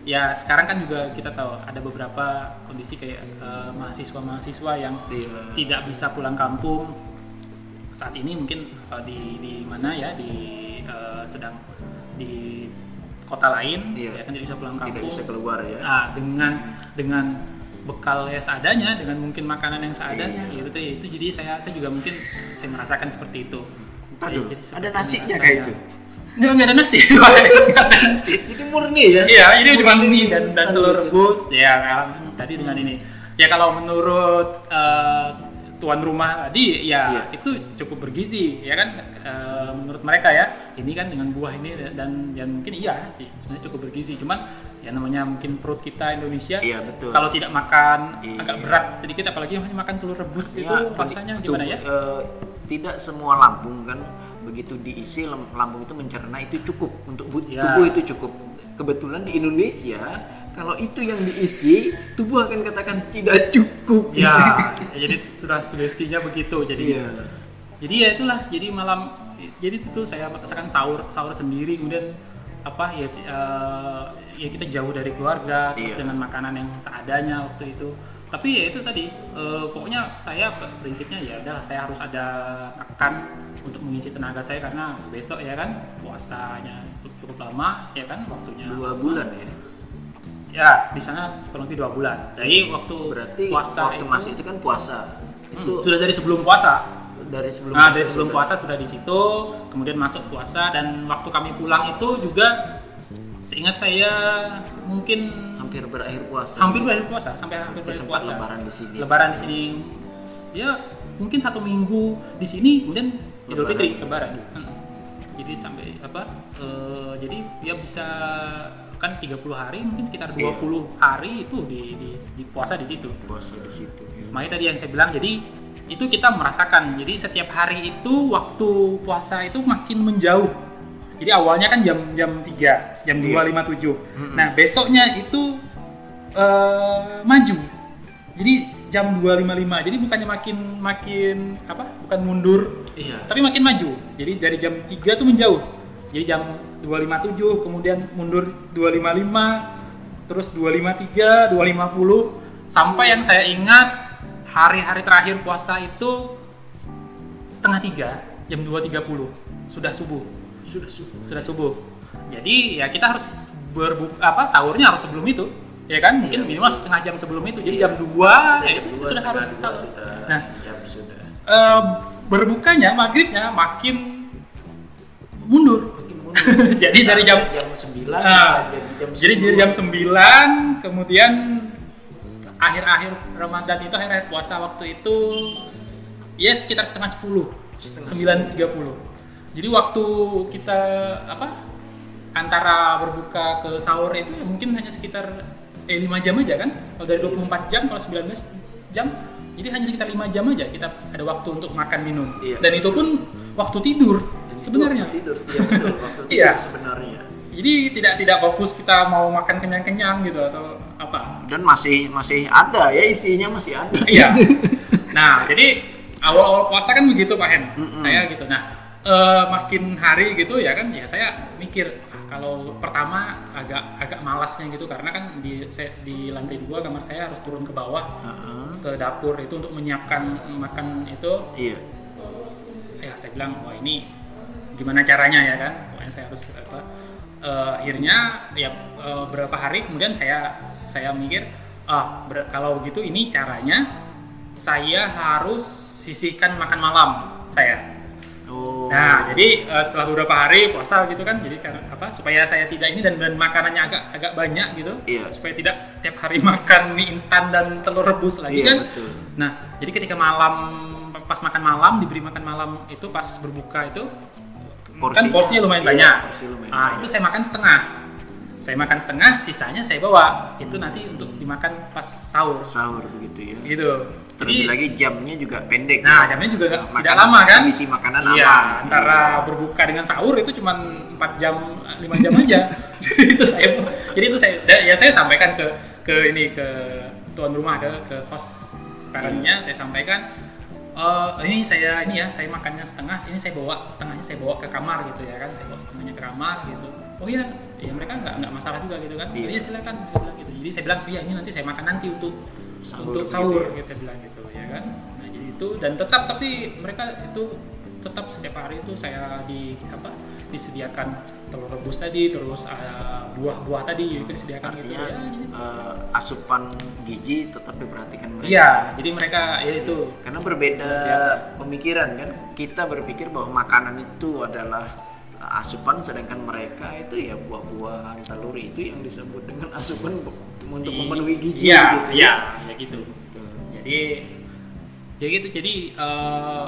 ya sekarang kan juga kita tahu ada beberapa kondisi kayak eh, mahasiswa-mahasiswa yang Iya. tidak bisa pulang kampung saat ini mungkin eh, di di mana ya di eh, sedang di kota lain Iya. ya kan tidak bisa pulang kampung Tidak bisa keluar ya. Nah, dengan dengan bekal ya seadanya, dengan mungkin makanan yang seadanya, Iya. gitu ya itu jadi saya saya juga mungkin saya merasakan seperti itu. Aduh, Jadi ada nasinya kayak itu. Nggak, nggak ada nasi. Nggak ada nasi. Jadi murni ya. Iya, ini cuma mie dan, dan telur rebus. Ya, kan, tadi dengan ini. Ya kalau menurut eh, tuan rumah tadi, ya Iya. itu cukup bergizi, ya kan? Eh, menurut mereka ya, ini kan dengan buah ini dan dan mungkin iya, sebenarnya cukup bergizi. Cuman ya namanya mungkin perut kita Indonesia, Iya, betul. kalau tidak makan Iya. agak berat sedikit, apalagi hanya makan telur rebus Ya, itu rasanya tubuh- gimana ya? eh, tidak semua lambung kan begitu diisi lambung itu mencerna itu cukup untuk bu- Ya. tubuh itu cukup. Kebetulan di Indonesia kalau itu yang diisi tubuh akan katakan tidak cukup. Ya, ya, jadi sudah sugestinya begitu. Jadi Iya. jadi ya itulah jadi malam jadi itu tuh saya merasakan sahur sahur sendiri kemudian apa ya eh, ya kita jauh dari keluarga terus Iya. dengan makanan yang seadanya waktu itu tapi ya itu tadi eh, pokoknya saya prinsipnya ya udahlah saya harus ada makan untuk mengisi tenaga saya karena besok ya kan puasanya cukup lama ya kan waktunya dua bulan ya ya di sana kurang lebih dua bulan. Jadi waktu berarti puasa waktu itu, masuk itu kan puasa. Hmm, itu sudah dari sebelum puasa. Dari sebelum nah puasa dari sebelum sudah. puasa sudah di situ kemudian masuk puasa dan waktu kami pulang itu juga seingat saya mungkin hampir berakhir puasa. Hampir berakhir puasa sampai hampir berakhir puasa. lebaran di sini. Lebaran di sini. Ya mungkin satu minggu di sini kemudian Idul. Fitri lebaran. Hmm. jadi sampai apa eh, jadi ya bisa kan 30 hari mungkin sekitar 20 Iya. hari itu di, di, di puasa di situ. Puasa di situ ya. makanya tadi yang saya bilang jadi itu kita merasakan. Jadi setiap hari itu waktu puasa itu makin menjauh. Jadi awalnya kan jam jam 3 jam Iya. 2.57 nah besoknya itu eh, maju. Jadi jam 2.55 jadi bukannya makin makin apa bukan mundur iya. tapi makin maju. Jadi dari jam 3 tuh menjauh. Jadi jam 257 kemudian mundur 255 terus 253 250 sampai yang saya ingat hari-hari terakhir puasa itu setengah tiga jam 2.30 sudah subuh. Sudah subuh. Sudah subuh. Jadi ya kita harus berbuka apa sahurnya harus sebelum itu ya kan? Mungkin Iya, minimal setengah jam sebelum itu. Jadi Iya. jam 2 ya Jam itu dua, sudah harus dua sudah. Nah siap sudah. eh, berbukanya maghribnya makin mundur Jadi dari jam- jam 9 Ah, bisa jadi jam jadi dari jam 9 kemudian akhir-akhir Ramadan itu akhir-akhir puasa waktu itu ya sekitar setengah 10 Setengah 9.30 jadi waktu kita apa antara berbuka ke sahur itu ya mungkin hanya sekitar eh 5 jam aja kan? Kalau dari 24 jam kalau 19 jam jadi hanya sekitar 5 jam aja kita ada waktu untuk makan minum. Iya. dan itu pun waktu tidur sebenarnya. tidur. Iya betul waktu tidur Iya. sebenarnya. Jadi tidak tidak fokus kita mau makan kenyang-kenyang gitu atau apa. Dan masih masih ada ya isinya masih ada. Iya. Nah jadi awal-awal puasa kan begitu pak Hen? Mm-mm. saya gitu. Nah eh, makin hari gitu ya kan ya saya mikir ah, kalau pertama agak agak malasnya gitu karena kan di saya, di lantai dua kamar saya harus turun ke bawah Heeh. ke dapur itu untuk menyiapkan makan itu. Iya. Ya saya bilang wah ini gimana caranya ya kan pokoknya saya harus apa eh, akhirnya ya eh, berapa hari kemudian saya saya mikir ah ber- kalau begitu ini caranya saya harus sisihkan makan malam saya oh nah jadi eh, setelah beberapa hari puasa gitu kan jadi karena apa supaya saya tidak ini dan, dan makanannya agak agak banyak gitu Iya. supaya tidak tiap hari makan mie instan dan telur rebus lagi Iya, kan betul. Nah, jadi ketika malam pas makan malam diberi makan malam itu pas berbuka itu kan Porsinya- porsinya lumayan iya, banyak. porsi lumayan nah, banyak. itu saya makan setengah. Saya makan setengah, sisanya saya bawa. Itu nanti untuk dimakan pas sahur. sahur begitu ya Gitu. terlebih Jadi- lagi jamnya juga pendek Nah, ya. jamnya juga Makan- tidak lama kan? isi makanan Iya, aman antara berbuka dengan sahur itu cuma 4 jam, 5 jam aja. jadi itu saya jadi itu saya ya saya sampaikan ke ke ini ke tuan rumah ke ke host parentnya saya sampaikan "Eh, ini saya ini ya saya makannya setengah ini saya bawa setengahnya saya bawa ke kamar gitu ya kan saya bawa setengahnya ke kamar gitu oh iya ya mereka nggak nggak masalah juga gitu kan Iya. oh iya silakan gitu jadi saya bilang iya ini nanti saya makan nanti untuk Sahur untuk gitu sahur ya. gitu saya bilang gitu ya kan nah jadi itu dan tetap tapi mereka itu tetap setiap hari itu saya di apa disediakan telur rebus tadi terus ada buah-buah tadi juga disediakan gitu artinya ya. Jadi eh, asupan gizi tetap diperhatikan mereka. Iya jadi mereka ya itu. Karena berbeda Biasa. pemikiran kan? Kita berpikir bahwa makanan itu adalah uh, asupan sedangkan mereka itu ya buah-buahan telur itu yang disebut dengan asupan untuk Di- memenuhi gizi iya gitu iya ya gitu. Gitu. jadi ya gitu. Jadi eh,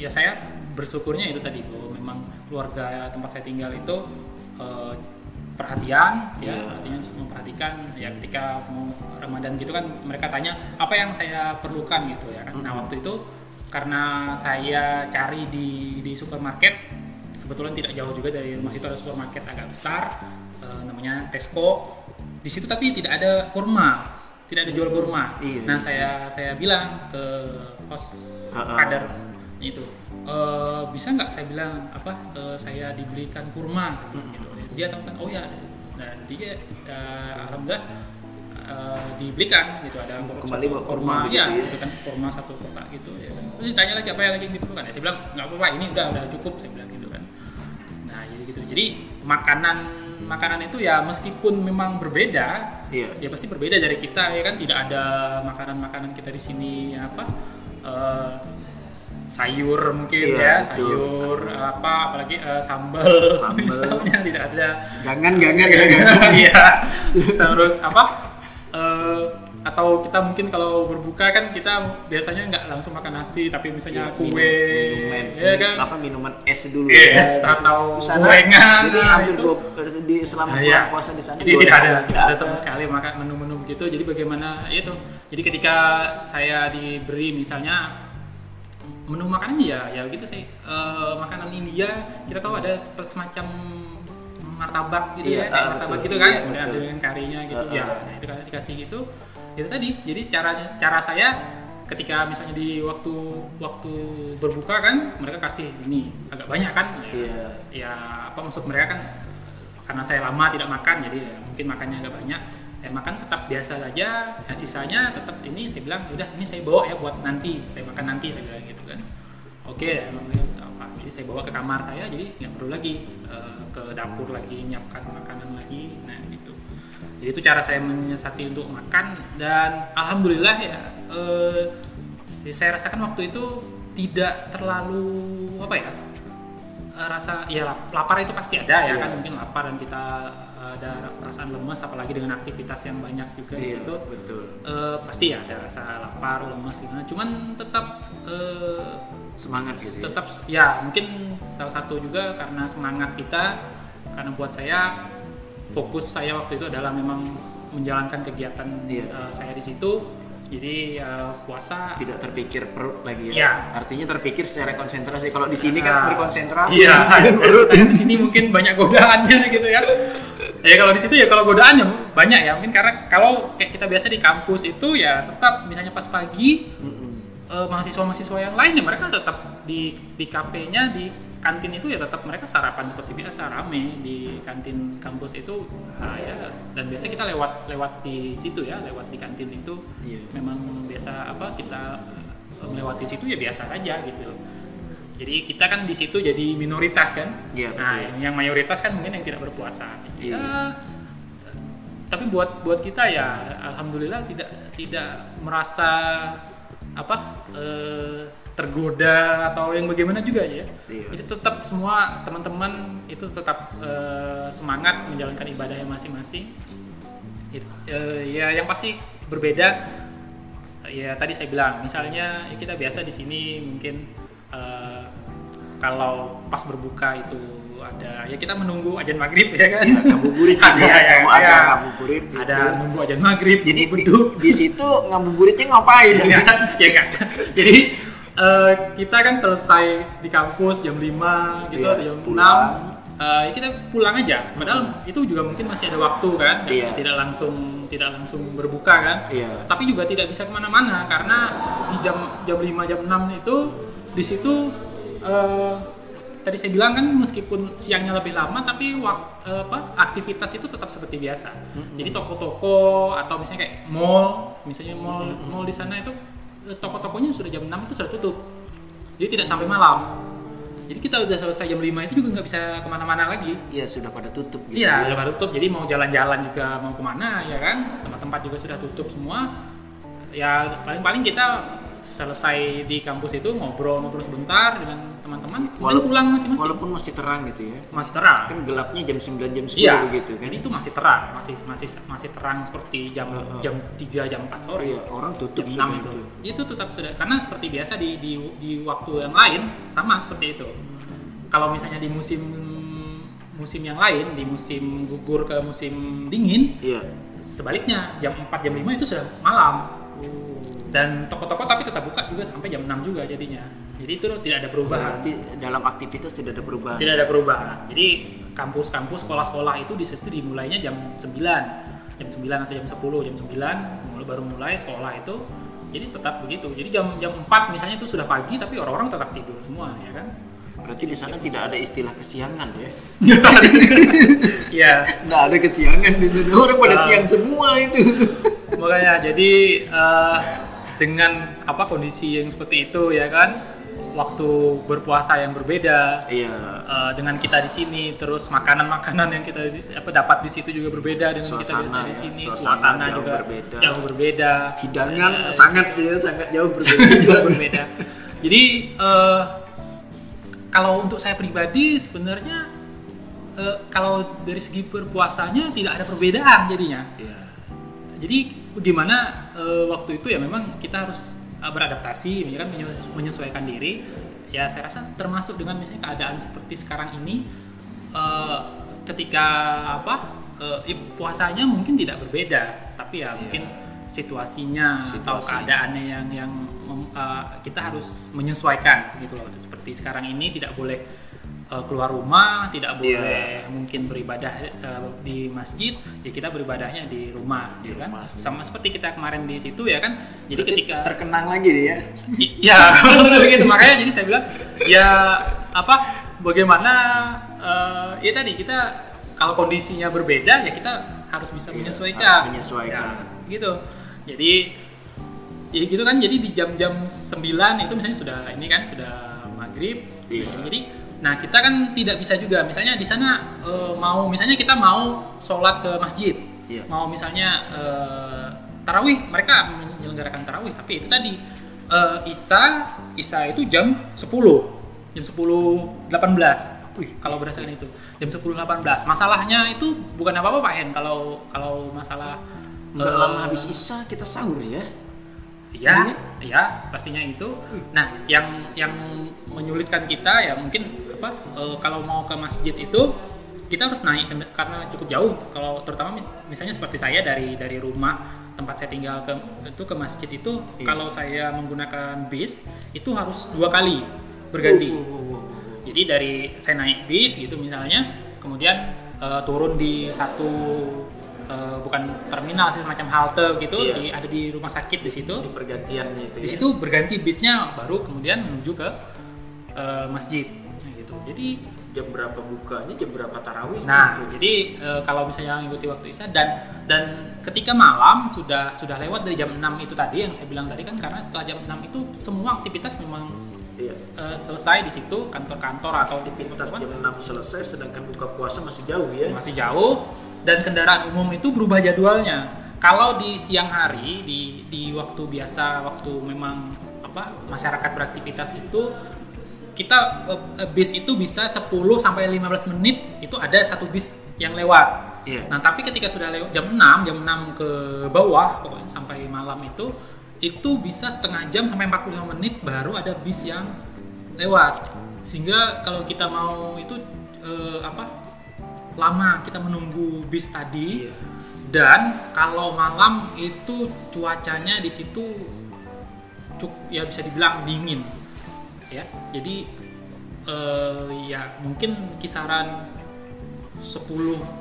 ya saya bersyukurnya itu tadi bahwa keluarga tempat saya tinggal itu eh, perhatian ya Iya. artinya memperhatikan ya ketika mau Ramadan gitu kan mereka tanya apa yang saya perlukan gitu ya kan nah Mhm. waktu itu karena saya cari di di supermarket kebetulan tidak jauh juga dari rumah itu ada supermarket agak besar eh, namanya Tesco di situ tapi tidak ada kurma tidak ada jual kurma Iya, nah iya. saya saya bilang ke host Ha-ha. kader itu "Eh, bisa nggak saya bilang apa eh, saya dibelikan kurma gitu. Dia tahu kan oh ya dan dia eh, alhamdulillah eh, dibelikan gitu. Ada Kembali bawa kurma kurma ya ya? belikan kurma satu kotak gitu ya. Kan terus ditanya lagi apa yang lagi diperlukan? Ya saya bilang nggak apa-apa ini udah udah cukup saya bilang gitu kan. Nah jadi gitu. Jadi makanan makanan itu ya meskipun memang berbeda Iya. ya pasti berbeda dari kita ya kan? Tidak ada makanan-makanan kita di sini apa eh, sayur mungkin Iya, ya sayur sayur. apa apalagi eh, sambal Sambal. misalnya tidak ada Gangan gangan ya gangan. Iya. Terus apa? eh, atau kita mungkin kalau berbuka kan kita biasanya nggak langsung makan nasi tapi misalnya Iya, kue minum- minuman, ya kan apa minuman es dulu Es, ya. atau sana, gorengan, Jadi nah, hampir itu. dua, di selama Ah, bulan iya. puasa di sana Jadi tidak ada, tidak ada sama sekali makan menu-menu begitu. Jadi bagaimana ya itu? Jadi ketika saya diberi misalnya menu makanannya ya ya gitu sih. Eh, makanan India kita tahu ada seperti semacam martabak gitu Iya, ya kayak ah, martabak betul. gitu kan Iya, kemudian ada dengan karinya gitu. Ah, ya ah. nah, itu kan dikasih gitu. Itu tadi jadi caranya cara saya ketika misalnya di waktu waktu berbuka kan mereka kasih ini agak banyak kan? Ya, Iya. ya apa maksud mereka kan? Karena saya lama tidak makan jadi ya mungkin makannya agak banyak ya makan tetap biasa saja ya sisanya tetap ini saya bilang udah ini saya bawa ya buat nanti saya makan nanti saya bilang gitu kan. Oke apa jadi saya bawa ke kamar saya jadi nggak perlu lagi eh, ke dapur lagi nyiapkan makanan lagi nah gitu. Jadi itu cara saya menyiasati untuk makan dan alhamdulillah ya eh, saya rasakan waktu itu tidak terlalu apa ya eh, rasa ya lap- lapar itu pasti ada ya Iya. kan mungkin lapar dan kita ada perasaan lemes apalagi dengan aktivitas yang banyak juga di Iya, situ betul. Eh, pasti ya ada rasa lapar lemes gimana cuman tetap eh, Semangat gitu. ya. tetap ya mungkin salah satu juga karena semangat kita karena buat saya fokus saya waktu itu adalah memang menjalankan kegiatan Iya. eh, saya di situ jadi eh, puasa tidak terpikir perut lagi ya. Iya. Artinya terpikir secara konsentrasi. Kalau di sini kan Ah. berkonsentrasi Iya, dengan perut. kan di sini mungkin banyak godaannya gitu ya. Ya kalau di situ ya kalau godaannya banyak ya. Mungkin karena kalau kayak kita biasa di kampus itu ya tetap misalnya pas pagi Mm-mm. eh, mahasiswa-mahasiswa yang lain ya mereka tetap di di kafenya di kantin itu ya tetap mereka sarapan seperti biasa rame di kantin kampus itu ah, ya dan biasa kita lewat lewat di situ ya lewat di kantin itu Iya. memang biasa apa kita eh, melewati situ ya biasa aja gitu jadi kita kan di situ jadi minoritas kan Iya, nah betul. yang, yang mayoritas kan mungkin yang tidak berpuasa Iya. ya tapi buat buat kita ya alhamdulillah tidak tidak merasa apa eh, tergoda atau yang bagaimana juga ya Iya. itu tetap semua teman-teman itu tetap eh, semangat menjalankan ibadahnya masing-masing eh, ya yang pasti berbeda ya tadi saya bilang misalnya ya kita biasa di sini mungkin eh, kalau pas berbuka itu ada ya kita menunggu ajan maghrib ya kan Iya, ngabuburit ada ya. ya, ya. ada ngabuburit gitu. ada nunggu ajan maghrib Jadi di, beduk di situ ngabuburitnya ngapain? ya ya kan? Jadi eh, kita kan selesai di kampus jam 5 gitu Iya, atau jam pulang. 6 eh, ya kita pulang aja. Padahal itu juga mungkin masih ada waktu kan, Iya. tidak langsung tidak langsung berbuka kan. Iya. Tapi juga tidak bisa ke mana-mana karena di jam jam 5 jam 6 itu di situ eh, tadi saya bilang kan meskipun siangnya lebih lama tapi wak, eh, apa aktivitas itu tetap seperti biasa. Jadi toko-toko atau misalnya kayak mall, misalnya mall mall di sana itu eh, toko-tokonya sudah jam 6 itu sudah tutup. Jadi tidak sampai malam. Jadi kita udah selesai jam 5 itu juga nggak bisa ke mana-mana lagi. Iya sudah pada tutup gitu. Iya, udah pada tutup. Jadi mau jalan-jalan juga mau ke mana ya kan? Tempat-tempat juga sudah tutup semua. Ya paling-paling kita selesai di kampus itu ngobrol-ngobrol sebentar dengan teman-teman, kemudian pulang masing-masing. Walaupun masih terang gitu ya. Masih terang. Kan gelapnya jam 9 jam 10 Iya, begitu kan. Jadi itu masih terang, masih masih masih terang seperti jam Heeh. jam 3 jam 4 sore. Iya, orang tutup jam sudah 6 itu. itu. Itu tetap sudah karena seperti biasa di di di waktu yang lain sama seperti itu. Kalau misalnya di musim musim yang lain, di musim gugur ke musim dingin, Iya. sebaliknya jam 4 jam 5 itu sudah malam. Dan toko-toko tapi tetap buka juga sampai jam 6 juga jadinya. Jadi itu tidak ada perubahan. Berarti dalam aktivitas tidak ada perubahan. Tidak ada perubahan. Jadi kampus-kampus sekolah-sekolah itu di situ dimulainya jam 9. Jam 9 atau jam 10, jam 9 mulai baru mulai sekolah itu. Jadi tetap begitu. Jadi jam jam 4 misalnya itu sudah pagi tapi orang-orang tetap tidur semua ya kan. Berarti di sana tidak ada istilah kesiangan ya. Iya. Nggak ada kesiangan di sana. Orang pada Ah. siang semua itu. makanya jadi uh, dengan apa kondisi yang seperti itu ya kan waktu berpuasa yang berbeda Iya. uh, dengan kita di sini terus makanan-makanan yang kita apa dapat di situ juga berbeda dengan kita Suasana biasa di ya, sini suasana suasana, jauh juga berbeda. jauh berbeda Hidangan Ya, sangat ya, sangat jauh berbeda. juga berbeda. Jadi eh, kalau untuk saya pribadi sebenarnya eh, kalau dari segi berpuasanya tidak ada perbedaan jadinya. Iya. Jadi bagaimana eh, waktu itu ya memang kita harus eh, beradaptasi, ya kan menyesu- menyesuaikan diri. Ya saya rasa termasuk dengan misalnya keadaan seperti sekarang ini, eh, ketika apa ya puasanya mungkin tidak berbeda, tapi ya Iya. mungkin situasinya atau Situasi. keadaannya yang yang eh, kita harus menyesuaikan gitu loh. Seperti sekarang ini tidak boleh eh, keluar rumah, tidak boleh mungkin beribadah eh, di masjid, ya kita beribadahnya di rumah, Di ya kan? rumah. Sama seperti kita kemarin di situ ya kan. Jadi Berarti ketika terkenang lagi dia ya. Ya begitu makanya jadi saya bilang ya apa bagaimana eh, ya tadi kita kalau kondisinya berbeda ya kita harus bisa Iya, menyesuaikan harus menyesuaikan. Ya, gitu jadi ya gitu kan jadi di jam-jam 9 itu misalnya sudah ini kan sudah maghrib Iya. jadi nah kita kan tidak bisa juga. Misalnya di sana eh, mau misalnya kita mau sholat ke masjid. Iya. mau misalnya eh, tarawih mereka menyelenggarakan tarawih. Tapi itu tadi eh, isa isa itu jam 10 jam 10 18 Wih, kalau berdasarkan itu. Jam 10 18 masalahnya itu bukan apa-apa Pak Hen. Kalau kalau masalah Nggak eh, lama habis Isa kita sahur ya. Iya, iya pastinya itu. Nah, yang yang menyulitkan kita ya mungkin apa eh, kalau mau ke masjid itu kita harus naik karena cukup jauh. Kalau terutama mis- misalnya seperti saya dari dari rumah tempat saya tinggal ke itu ke masjid itu Iya. kalau saya menggunakan bis itu harus dua kali berganti. Jadi dari saya naik bis gitu misalnya, kemudian eh, turun di satu eh, bukan terminal sih semacam halte gitu, Iya. di, ada di rumah sakit di situ. Di pergantiannya itu. Di ya. situ berganti bisnya baru kemudian menuju ke eh, masjid Nah, gitu. Jadi jam berapa bukanya, jam berapa tarawih nah, gitu. jadi eh, kalau misalnya mengikuti waktu Isya dan dan ketika malam sudah sudah lewat dari jam 6 itu tadi yang saya bilang tadi kan karena setelah jam 6 itu semua aktivitas memang Iya. eh, selesai di situ kantor-kantor atau Aktivitas jam 6 selesai sedangkan buka puasa masih jauh ya. masih jauh dan kendaraan umum itu berubah jadwalnya. Kalau di siang hari di di waktu biasa waktu memang apa masyarakat beraktivitas itu kita eh, eh, bis itu bisa 10 sampai 15 menit itu ada satu bis yang lewat. Iya. Nah, tapi ketika sudah lewat jam 6, jam 6 ke bawah pokoknya sampai malam itu itu bisa setengah jam sampai 45 menit baru ada bis yang lewat. Sehingga kalau kita mau itu eh, apa? Lama kita menunggu bis tadi Iya. dan kalau malam itu cuacanya di situ cuk ya bisa dibilang dingin ya jadi eh, ya mungkin kisaran 10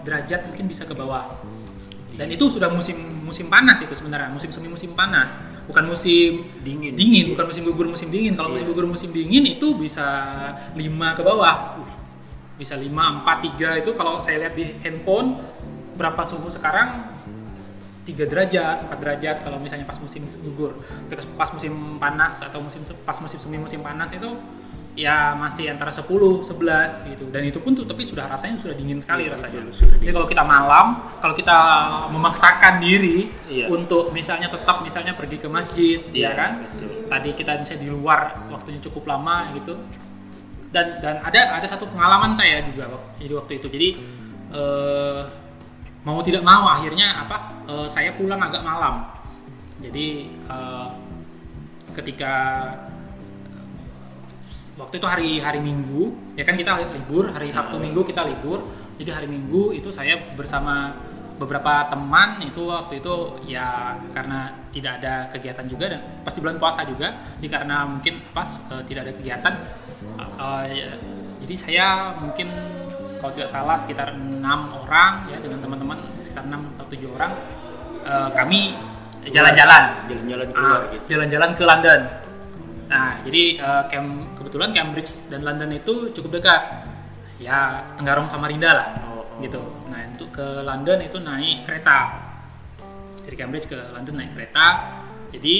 derajat mungkin bisa ke bawah dan itu sudah musim musim panas itu sebenarnya musim semi musim panas bukan musim Dingin. dingin Iya. bukan musim gugur musim dingin kalau musim Iya. gugur musim dingin itu bisa 5 ke bawah bisa 5, 4, 3 itu kalau saya lihat di handphone berapa suhu sekarang 3 derajat, 4 derajat kalau misalnya pas musim gugur. Pas musim panas atau musim pas musim semi musim panas itu ya masih antara 10, 11 gitu. Dan itu pun tuh tapi sudah rasanya sudah dingin sekali Iya, rasanya. betul, sudah Jadi kalau kita malam, kalau kita memaksakan diri Iya. untuk misalnya tetap misalnya pergi ke masjid, Iya, ya kan? betul. Tadi kita bisa di luar waktunya cukup lama gitu dan dan ada ada satu pengalaman saya juga jadi waktu itu. Jadi eh, mau tidak mau akhirnya apa eh, saya pulang agak malam. Jadi eh, ketika waktu itu hari hari minggu ya kan kita libur hari sabtu minggu kita libur. Jadi hari minggu itu saya bersama beberapa teman itu waktu itu ya karena tidak ada kegiatan juga dan pasti bulan puasa juga. Jadi karena mungkin apa tidak ada kegiatan eh, ya, jadi saya mungkin kalau tidak salah sekitar enam orang ya dengan teman-teman sekitar enam atau tujuh orang eh, kami jalan-jalan Jalan-jalan keluar Ah, gitu. jalan-jalan ke London. Nah, jadi Cam- kebetulan Cambridge dan London itu cukup dekat. Ya, Tenggarong Samarinda lah. Oh, oh. Gitu. Nah, untuk ke London itu naik kereta. dari Cambridge ke London naik kereta jadi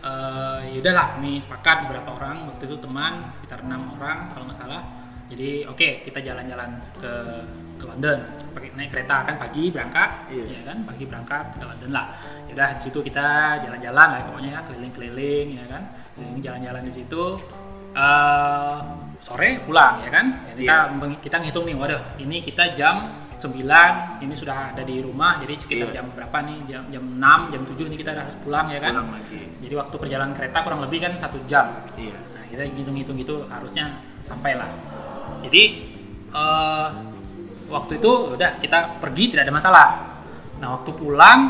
eh ya udahlah kami sepakat beberapa orang waktu itu teman sekitar enam orang kalau nggak salah. Jadi oke kita jalan-jalan ke ke London. Pakai naik kereta kan pagi berangkat Iya. ya kan? Pagi berangkat ke London lah. Ya udah di situ kita jalan-jalan lah pokoknya ya keliling-keliling ya kan? Keliling jalan-jalan di situ. Eh sore pulang ya kan? Ya, kita Iya. kita ngitung nih waduh ini kita jam 9 ini sudah ada di rumah jadi sekitar Iya. jam berapa nih jam jam 6 jam 7 ini kita harus pulang ya kan pulang lagi jadi waktu perjalanan kereta kurang lebih kan satu jam iya Nah, kita hitung-hitung gitu harusnya sampai lah. Jadi eh, waktu itu udah kita pergi tidak ada masalah. Nah, waktu pulang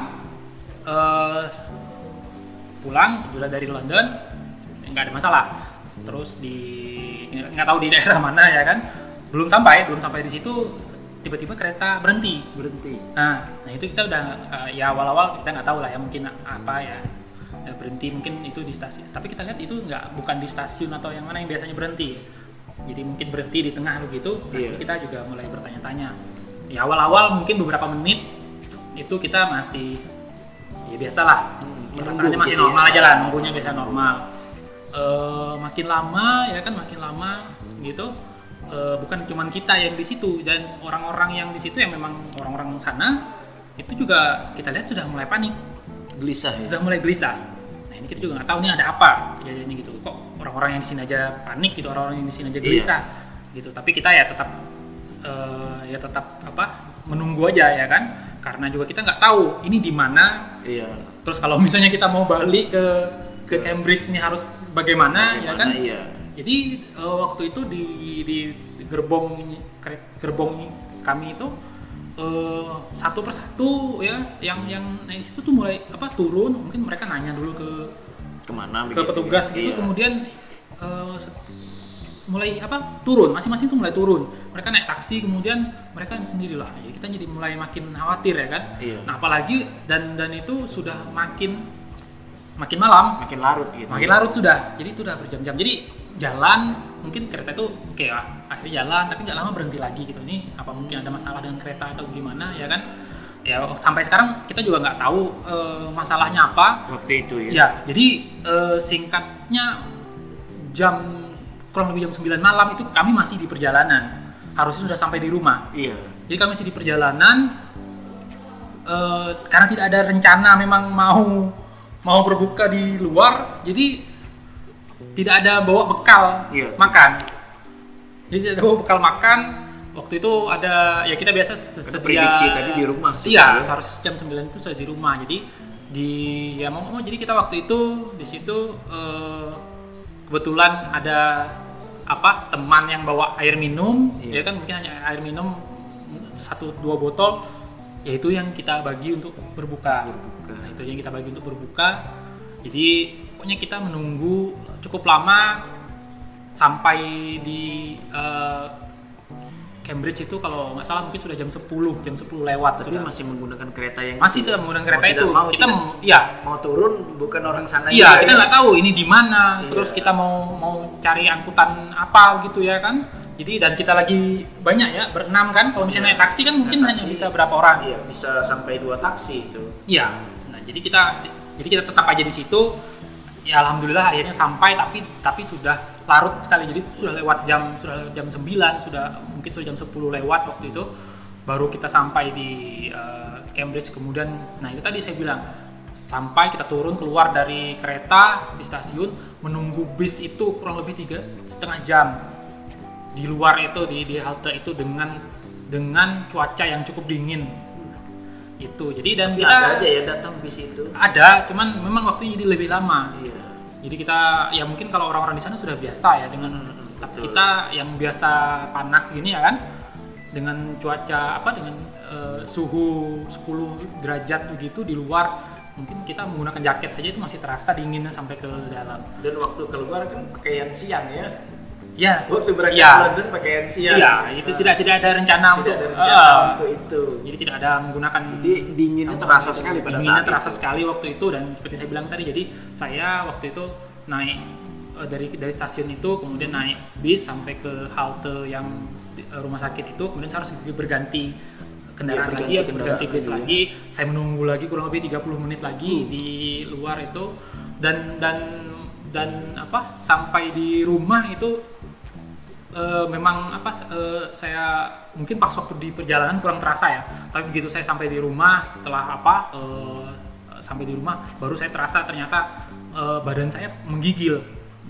eh, pulang juga dari London nggak ada masalah. Terus di nggak tahu di daerah mana ya kan. Belum sampai, belum sampai di situ tiba-tiba kereta berhenti. berhenti Nah, nah itu kita udah eh, ya awal-awal kita nggak tahu lah ya mungkin apa ya Ya, berhenti mungkin itu di stasiun. Tapi kita lihat itu nggak bukan di stasiun atau yang mana yang biasanya berhenti. Jadi mungkin berhenti di tengah begitu. Nah, Iya. kita juga mulai bertanya-tanya. Ya awal-awal mungkin beberapa menit itu kita masih ya biasalah. Hmm, Perasaannya menunggu masih gitu normal ya. aja lah, nunggunya biasa normal. Eh, makin lama ya kan makin lama gitu. Eh, bukan cuman kita yang di situ dan orang-orang yang di situ yang memang orang-orang sana itu juga kita lihat sudah mulai panik gelisah ya udah mulai gelisah. Nah ini kita juga nggak tahu nih ada apa kejadiannya gitu. Kok orang-orang yang di sini aja panik gitu, orang-orang yang di sini aja gelisah gitu. Tapi kita ya tetap eh, ya tetap apa menunggu aja ya kan. Karena juga kita nggak tahu ini di mana. iya Terus kalau misalnya kita mau balik ke ke Cambridge ini harus bagaimana, ya Bagaimana, kan? iya Jadi eh, waktu itu di, di gerbong gerbong kami itu eh, satu persatu ya yang yang nah, situ tuh mulai apa turun. Mungkin mereka nanya dulu ke ke mana ke begitu? petugas gitu. Iya. kemudian se- mulai apa turun. Masing-masing tuh mulai turun. Mereka naik taksi kemudian mereka sendirilah jadi kita jadi mulai makin khawatir ya kan? Iya. nah apalagi dan dan itu sudah makin makin malam. Makin larut gitu. Makin larut sudah. Jadi itu udah berjam-jam. Jadi jalan mungkin kereta itu oke lah akhirnya jalan tapi nggak lama berhenti lagi gitu. Ini apa mungkin ada masalah dengan kereta atau gimana ya kan? Ya sampai sekarang kita juga nggak tahu eh, masalahnya apa. Waktu itu ya. Ya jadi eh, singkatnya jam kurang lebih jam 9 malam itu kami masih di perjalanan. Harusnya sudah sampai di rumah. Iya. Jadi kami masih di perjalanan eh, karena tidak ada rencana memang mau mau berbuka di luar, jadi tidak ada bawa bekal Iya. makan. Jadi tidak ada bawa bekal makan. Waktu itu ada ya kita biasa sedia prediksi tadi di rumah Iya, ya. harus jam 9 itu sudah di rumah. Jadi di ya mau mau jadi kita waktu itu di situ eh, kebetulan ada apa teman yang bawa air minum Iya. ya kan mungkin hanya air minum satu dua botol yaitu yang kita bagi untuk berbuka. Berbuka. Nah, itu yang kita bagi untuk berbuka. Jadi pokoknya kita menunggu cukup lama sampai di eh, Cambridge itu kalau nggak salah mungkin sudah jam 10, jam 10 lewat tapi sudah. masih menggunakan kereta yang Masih tidak menggunakan kereta itu. mau, kita tidak- iya, mau turun bukan orang sana Iya, kita ya. nggak tahu ini di mana. Iya. Terus kita mau mau cari angkutan apa gitu ya kan. Jadi dan kita lagi banyak ya berenam kan. Kalau misalnya Iya. naik taksi kan mungkin Naik hanya taksi. bisa berapa orang. iya bisa sampai dua taksi itu Iya. Nah jadi kita jadi kita tetap aja di situ. Ya alhamdulillah akhirnya sampai tapi tapi sudah larut sekali. Jadi sudah lewat jam sudah lewat jam 9 sudah mungkin sudah jam 10 lewat waktu itu baru kita sampai di eh, Cambridge. Kemudian nah itu tadi saya bilang sampai kita turun keluar dari kereta di stasiun menunggu bis itu kurang lebih tiga setengah jam. Di luar itu di di halte itu dengan dengan cuaca yang cukup dingin. Itu. Jadi dan tapi kita ada aja ya datang bis itu. Ada cuman memang waktunya jadi lebih lama. Iya jadi kita ya mungkin kalau orang-orang di sana sudah biasa ya dengan Hmm, tapi betul. kita yang biasa panas gini ya kan dengan cuaca apa dengan eh, suhu 10 derajat begitu di luar mungkin kita menggunakan jaket saja itu masih terasa dinginnya sampai ke dalam. Dan waktu keluar kan pakaian siang ya ya. Waktu berangkat ya. Ke London pakaian siang iya itu tidak tidak ada rencana tidak untuk ada rencana eh, untuk itu. jadi tidak ada menggunakan jadi dinginnya terasa sekali pada dinginnya saat terasa itu. sekali waktu itu dan seperti saya bilang tadi jadi saya waktu itu naik eh, dari dari stasiun itu kemudian naik bis sampai ke halte yang eh, rumah sakit itu kemudian saya harus berganti kendaraan Iya, lagi harus berganti bis lagi, lagi. Saya menunggu lagi kurang lebih 30 menit lagi di luar itu. Dan dan dan apa sampai di rumah itu eh, memang apa eh, saya mungkin pas waktu di perjalanan kurang terasa ya tapi begitu saya sampai di rumah setelah apa eh, sampai di rumah baru saya terasa ternyata eh, badan saya menggigil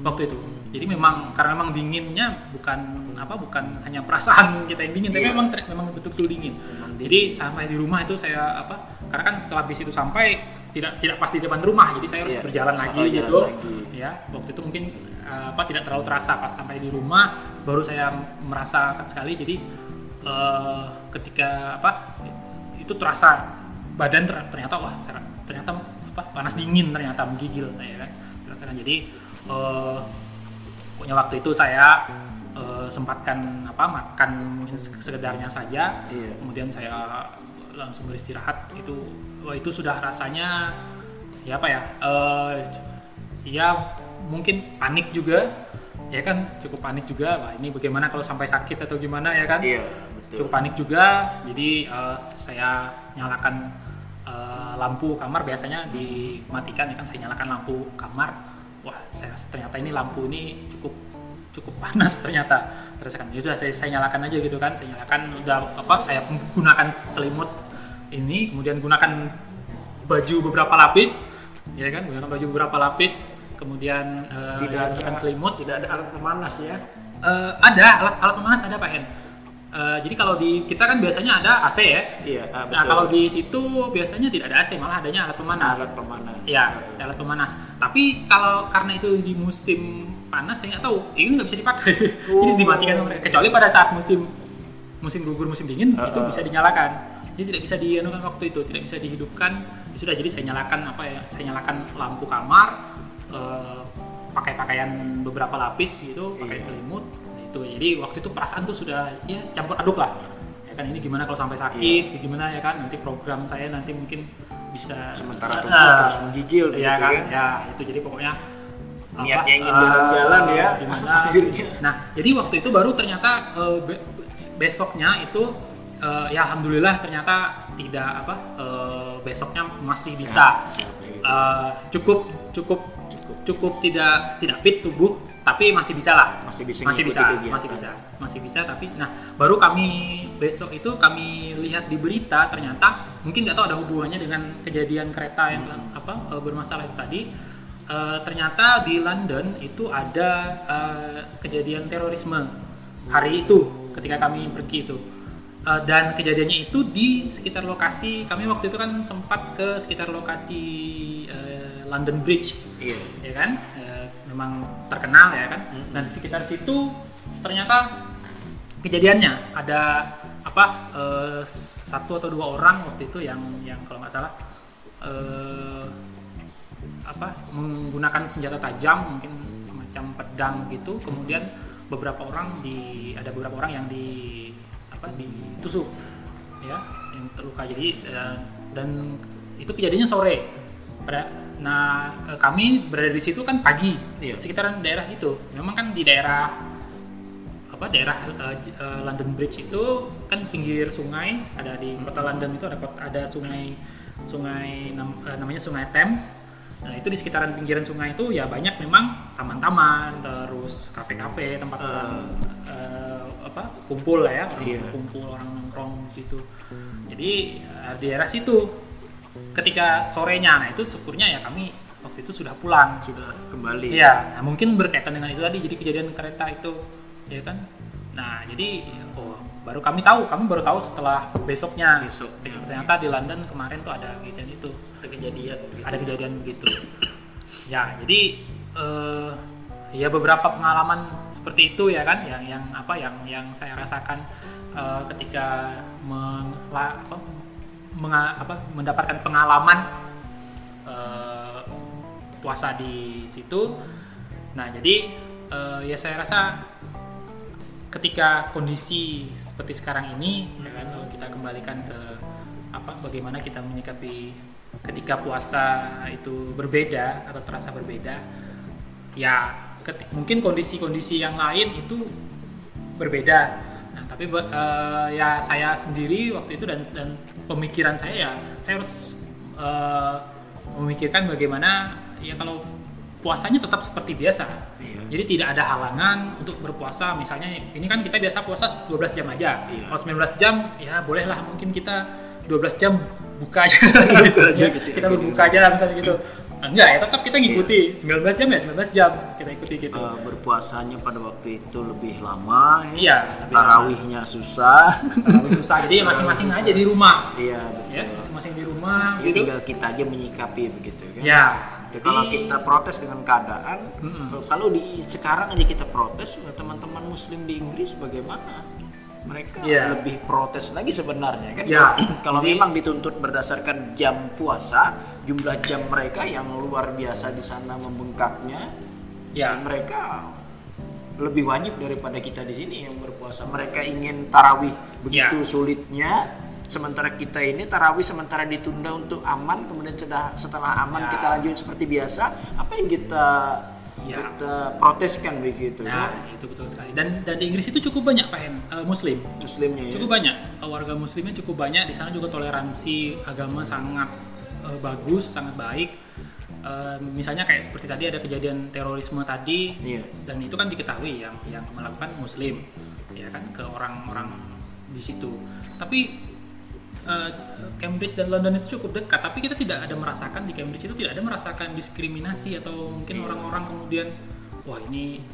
waktu itu jadi memang karena memang dinginnya bukan apa bukan hanya perasaan kita yang dingin tapi Iya. memang memang betul-betul dingin jadi sampai di rumah itu saya apa karena kan setelah bis itu sampai tidak tidak pasti di depan rumah jadi saya harus Iya. berjalan lagi Oh, gitu lagi. ya waktu itu mungkin uh, apa tidak terlalu terasa pas sampai di rumah baru saya merasakan sekali. Jadi uh, ketika apa itu terasa badan ter- ternyata wah ter- ternyata apa panas dingin ternyata menggigil ya kan? Jadi uh, pokoknya waktu itu saya uh, sempatkan apa makan mungkin se- sekedarnya saja. Iya. kemudian saya langsung beristirahat. Itu wah itu sudah rasanya ya apa ya eh ya mungkin panik juga ya kan? Cukup panik juga wah ini bagaimana kalau sampai sakit atau gimana ya kan? Iya, betul. cukup panik juga. Jadi eh, saya nyalakan eh, lampu kamar. Biasanya dimatikan ya kan? Saya nyalakan lampu kamar. Wah saya ternyata ini lampu ini cukup cukup panas ternyata. Rasakan itu saya, saya nyalakan aja gitu kan. Saya nyalakan udah apa saya gunakan selimut ini. Kemudian gunakan baju beberapa lapis ya kan? Gunakan baju beberapa lapis kemudian eh, Tidak ada selimut Tidak ada alat pemanas ya. Eh, ada alat alat pemanas ada Pak Hen Eh, jadi kalau di kita kan biasanya ada AC ya Iya, ah, nah betul. kalau di situ biasanya tidak ada AC malah adanya alat pemanas alat pemanas. Iya, alat pemanas. Tapi kalau karena itu di musim panas saya nggak tahu, ini nggak bisa dipakai. Jadi Oh. dimatikan sama mereka. Kecuali pada saat musim musim gugur, musim dingin itu Uh-uh. bisa dinyalakan. Jadi tidak bisa dianukan waktu itu, tidak bisa dihidupkan. Ya sudah, jadi saya nyalakan apa ya? Saya nyalakan lampu kamar, eh, pakai pakaian beberapa lapis gitu, pakai Iya. selimut. Itu. Jadi waktu itu perasaan tuh sudah ya campur aduk lah. Ya kan ini gimana kalau sampai sakit, Iya. gimana ya kan nanti program saya nanti mungkin bisa Sementara tubuh Ah, terus menggigil Iya begitu kan, kan. ya itu jadi pokoknya Niatnya ingin eh, jalan-jalan ya, Gimana? Nah, jadi waktu itu baru ternyata eh, be- besoknya itu eh, ya alhamdulillah ternyata tidak apa eh, besoknya masih bisa sehat, kayak gitu. Eh, cukup cukup cukup tidak tidak fit tubuh tapi masih bisa lah. Masih bisa masih bisa kegiatan. masih bisa masih bisa tapi nah baru kami besok itu kami lihat di berita ternyata mungkin nggak tahu ada hubungannya dengan kejadian kereta yang telah- apa eh, bermasalah itu tadi. Eh, ternyata di London itu ada eh, kejadian terorisme hari itu ketika kami pergi itu. Eh, dan kejadiannya itu di sekitar lokasi kami waktu itu kan sempat ke sekitar lokasi eh, London Bridge. Iya. ya kan? Eh, memang terkenal ya kan? Dan di sekitar situ ternyata kejadiannya ada apa eh, satu atau dua orang waktu itu yang yang kalau nggak salah eh, apa menggunakan senjata tajam mungkin semacam pedang gitu. Kemudian beberapa orang di ada beberapa orang yang di apa ditusuk ya yang terluka. Jadi eh, dan itu kejadiannya sore. Pada nah eh, kami berada di situ kan pagi Iya. sekitaran daerah itu. Memang kan di daerah apa daerah J- eh, London Bridge itu kan pinggir sungai ada di kota London itu ada kota, ada sungai sungai nam- eh, namanya sungai Thames. Nah itu di sekitaran pinggiran sungai itu ya banyak memang taman-taman terus kafe-kafe tempat orang eh, apa kumpul lah ya orang Iya. kumpul orang nongkrong di situ. Jadi eh, di daerah situ ketika sorenya nah itu syukurnya ya kami waktu itu sudah pulang Sudah kembali. Iya, nah, mungkin berkaitan dengan itu tadi. Jadi kejadian kereta itu, ya kan? Nah, jadi oh, baru kami tahu, kami baru tahu setelah besoknya. Besok. Ternyata di London kemarin tuh ada kejadian itu, Ada kejadian. gitu. ada kejadian begitu. Ya, jadi eh, ya beberapa pengalaman seperti itu ya kan, yang yang apa, yang yang saya rasakan eh, ketika apa, menga- apa, mendapatkan pengalaman eh, puasa di situ. Nah, jadi eh, ya saya rasa ketika kondisi seperti sekarang ini, ya kan, kalau kita kembalikan ke apa, bagaimana kita menyikapi ketika puasa itu berbeda atau terasa berbeda, ya keti- mungkin kondisi-kondisi yang lain itu berbeda. Nah, tapi eh, ya saya sendiri waktu itu dan dan pemikiran saya ya saya harus eh, memikirkan bagaimana ya kalau puasanya tetap seperti biasa Iya. jadi tidak ada halangan untuk berpuasa misalnya ini kan kita biasa puasa 12 jam aja Iya. kalau 19 jam ya bolehlah mungkin kita 12 jam buka aja Gitu aja, Ya, gitu, kita gitu. berbuka aja misalnya gitu enggak ya tetap kita ngikuti 19 jam ya 19 jam kita ikuti gitu Eh, berpuasanya pada waktu itu lebih lama ya. Iya, lebih tarawihnya susah Terlalu susah jadi ya masing-masing aja di rumah iya ya betul masing-masing di rumah Jadi gitu tinggal kita aja menyikapi begitu kan ya Jadi kalau kita protes dengan keadaan, Mm-mm. kalau di sekarang aja kita protes, ya teman-teman Muslim di Inggris bagaimana? Mereka Iya. lebih protes lagi sebenarnya kan? Iya. kalau memang dituntut berdasarkan jam puasa, jumlah jam mereka yang luar biasa di sana membengkaknya, ya mereka lebih wajib daripada kita di sini yang berpuasa. Mereka ingin tarawih begitu Ya. sulitnya, sementara kita ini tarawih sementara ditunda untuk aman, kemudian setelah setelah aman Ya. kita lanjut seperti biasa. Apa yang kita Ya. kita proteskan begitu nah ya? itu betul sekali dan dan di Inggris itu cukup banyak pak eh, Muslim Muslimnya ya. cukup banyak Eh, warga Muslimnya cukup banyak di sana juga toleransi agama sangat eh, bagus sangat baik Eh, misalnya kayak seperti tadi ada kejadian terorisme tadi Iya. dan itu kan diketahui yang yang melakukan muslim ya kan ke orang-orang di situ tapi eh, Cambridge dan London itu cukup dekat tapi kita tidak ada merasakan di Cambridge itu tidak ada merasakan diskriminasi atau mungkin Iya. orang-orang kemudian wah ini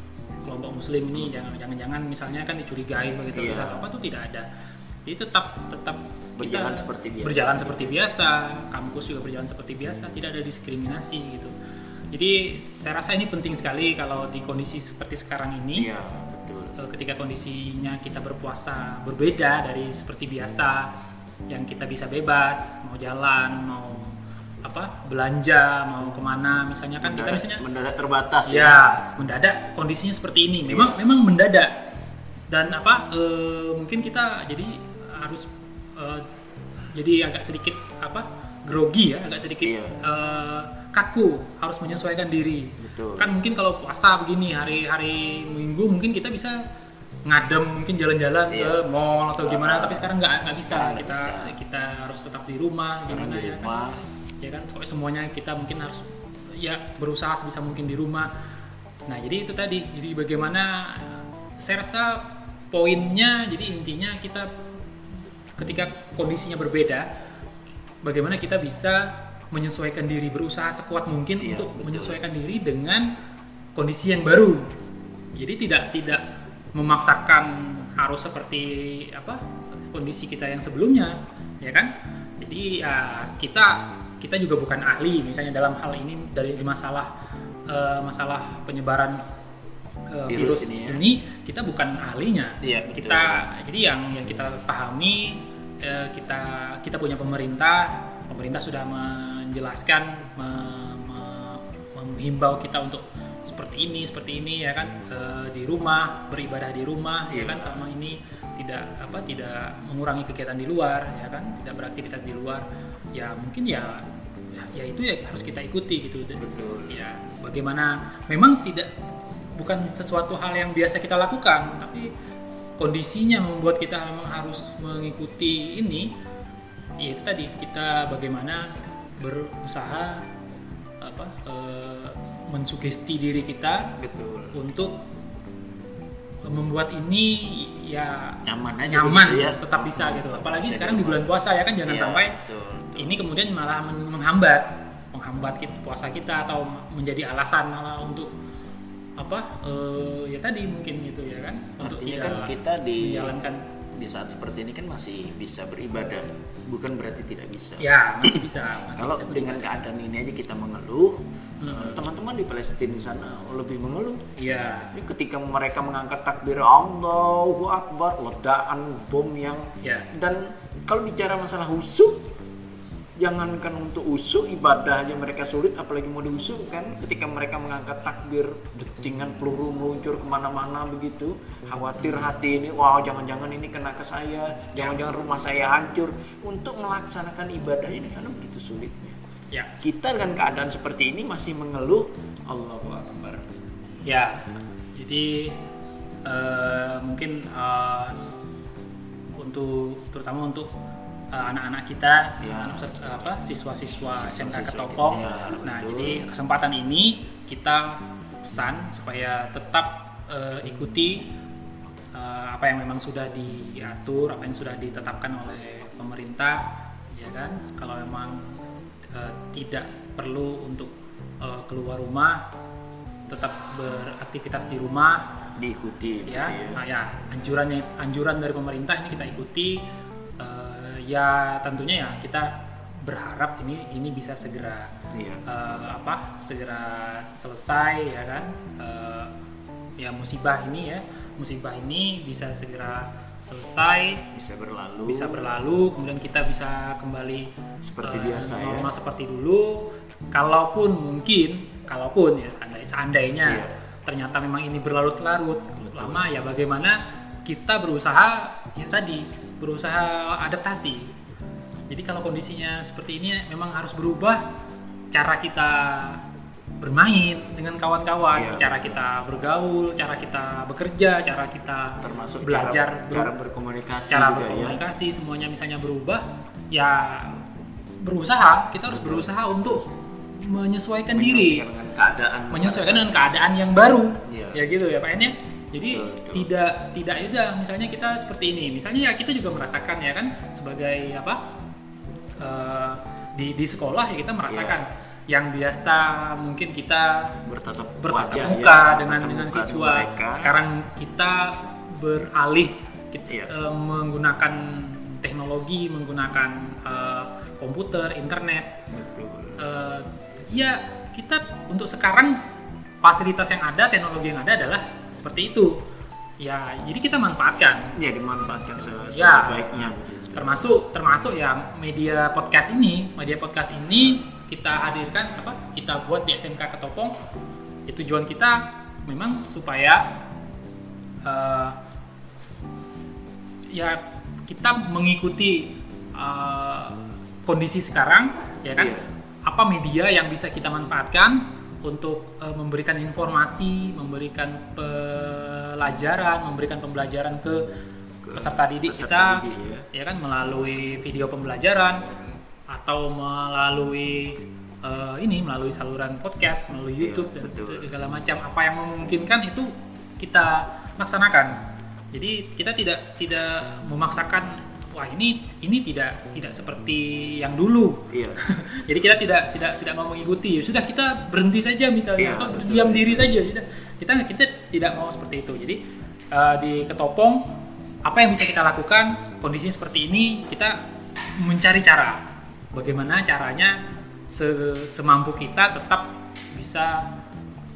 kelompok muslim ini jangan jangan-jangan misalnya kan dicurigai sebagai teroris Iya. atau apa tuh tidak ada jadi tetap tetap Berjalan seperti biasa. berjalan seperti biasa kampus juga berjalan seperti biasa tidak ada diskriminasi gitu. Jadi saya rasa ini penting sekali kalau di kondisi seperti sekarang ini. Iya, betul. eh, ketika kondisinya kita berpuasa berbeda dari seperti biasa yang kita bisa bebas mau jalan mau apa belanja mau ke mana misalnya kan kita Mendadak, misalnya mendadak terbatas ya. Mendadak kondisinya seperti ini. Memang memang mendadak. Dan apa eh, mungkin kita jadi harus eh, jadi agak sedikit apa grogi ya agak sedikit Iya. eh, kaku harus menyesuaikan diri Betul. kan mungkin kalau puasa begini hari-hari minggu mungkin kita bisa ngadem mungkin jalan-jalan Iya. ke mall atau gimana tapi sekarang nggak nggak bisa kita bisa. kita harus tetap di rumah Sekarang gimana di ya rumah. kan ya kan semuanya kita mungkin harus ya berusaha sebisa mungkin di rumah nah jadi itu tadi jadi bagaimana saya rasa poinnya jadi intinya kita ketika kondisinya berbeda bagaimana kita bisa menyesuaikan diri berusaha sekuat mungkin Iya, untuk betul. menyesuaikan diri dengan kondisi yang baru jadi tidak tidak memaksakan harus seperti apa kondisi kita yang sebelumnya ya kan jadi ya kita kita juga bukan ahli misalnya dalam hal ini dari di masalah eh, masalah penyebaran eh, Virus virus, ini ya. ini kita bukan ahlinya Iya, betul. kita jadi yang yang kita pahami eh, kita kita punya pemerintah pemerintah sudah menjelaskan me- me- menghimbau kita untuk seperti ini seperti ini ya kan eh, di rumah beribadah di rumah ya Iya. kan selama ini tidak apa tidak mengurangi kegiatan di luar ya kan tidak beraktivitas di luar ya mungkin ya ya, ya itu ya harus kita ikuti gitu Betul. ya bagaimana memang tidak bukan sesuatu hal yang biasa kita lakukan tapi kondisinya membuat kita memang harus mengikuti ini ya itu tadi kita bagaimana berusaha apa eh, mensugesti diri kita Betul. untuk membuat ini ya Nyaman aja nyaman begitu ya. tetap bisa gitu apalagi bisa sekarang di bulan puasa ya kan jangan Iya, sampai betul, betul. ini kemudian malah men- menghambat menghambat kita, puasa kita atau menjadi alasan malah untuk apa eh, ya tadi mungkin gitu ya kan untuk Artinya tidak kan kita di menjalankan di saat seperti ini kan masih bisa beribadah, bukan berarti tidak bisa. ya masih bisa masih Kalau bisa dengan keadaan ini aja kita mengeluh, Hmm. eh, teman-teman di Palestina di sana lebih mengeluh. Iya, Ini ketika mereka mengangkat takbir Allahu Akbar, ledakan bom yang ya, dan kalau bicara masalah husuk, jangankan untuk usuk ibadah aja mereka sulit, apalagi mau diusuk kan? Ketika mereka mengangkat takbir, detingan peluru meluncur ke mana-mana begitu, khawatir hati ini, wow jangan-jangan ini kena ke saya, jangan-jangan rumah saya hancur. Untuk melaksanakan ibadahnya di sana begitu sulitnya. ya, Kita dengan keadaan seperti ini masih mengeluh, Allahu Akbar. ya. Jadi eh, mungkin s- untuk terutama untuk uh, anak-anak kita Ya. apa siswa-siswa SMK Ketopong. ya, nah, betul. jadi kesempatan ini kita pesan supaya tetap uh, ikuti uh, apa yang memang sudah diatur, apa yang sudah ditetapkan oleh pemerintah, ya kan? Kalau memang uh, tidak perlu untuk uh, keluar rumah, tetap beraktivitas di rumah, diikuti ya, gitu nah, ya anjurannya anjuran dari pemerintah ini kita ikuti Eh, ya tentunya ya kita berharap ini ini bisa segera Iya. eh, apa segera selesai ya kan Eh, ya musibah ini ya musibah ini bisa segera selesai bisa berlalu bisa berlalu kemudian kita bisa kembali Seperti eh, biasa, ya. normal seperti dulu kalaupun mungkin kalaupun ya seandai- seandainya Iya. ternyata memang ini berlarut-larut lama ya bagaimana kita berusaha ya tadi berusaha adaptasi. Jadi kalau kondisinya seperti ini memang harus berubah cara kita bermain dengan kawan-kawan, Iya. cara kita bergaul, cara kita bekerja, cara kita termasuk belajar cara, ber- cara berkomunikasi cara juga ya. berkomunikasi semuanya misalnya berubah ya berusaha. Kita harus berusaha untuk menyesuaikan diri. Menyesuaikan dengan keadaan. Menyesuaikan dengan keadaan yang baru. Iya. ya gitu ya Pak En ya jadi Betul, betul. tidak tidak juga misalnya kita seperti ini misalnya ya kita juga merasakan ya kan sebagai apa eh, di di sekolah ya kita merasakan Iya. yang biasa mungkin kita bertatap bertatap wajah muka ya, dengan dengan siswa. mereka. Sekarang kita beralih kita, Iya. eh, menggunakan teknologi, menggunakan eh, komputer, internet. betul Eh, ya kita untuk sekarang fasilitas yang ada, teknologi yang ada adalah seperti itu. Ya, jadi kita manfaatkan. ya dimanfaatkan se- Ya. sebaiknya termasuk termasuk ya media podcast ini media podcast ini kita hadirkan apa kita buat di SMK Ketopong ya, tujuan kita memang supaya eh, ya kita mengikuti eh, kondisi sekarang ya kan Iya. apa media yang bisa kita manfaatkan untuk eh, memberikan informasi memberikan pelajaran memberikan pembelajaran ke peserta didik peserta kita didik, ya kan melalui video pembelajaran atau melalui eh, ini melalui saluran podcast melalui Iya, YouTube dan betul. segala macam. Apa yang memungkinkan itu kita laksanakan. Jadi kita tidak tidak memaksakan wah ini ini tidak tidak seperti yang dulu. Iya. Jadi kita tidak tidak tidak mau mengikuti. Ya sudah kita berhenti saja misalnya. Iya, atau betul. diam diri saja kita kita kita tidak mau seperti itu. Jadi eh, di ketopong apa yang bisa kita lakukan? Kondisinya seperti ini kita mencari cara. Bagaimana caranya se- semampu kita tetap bisa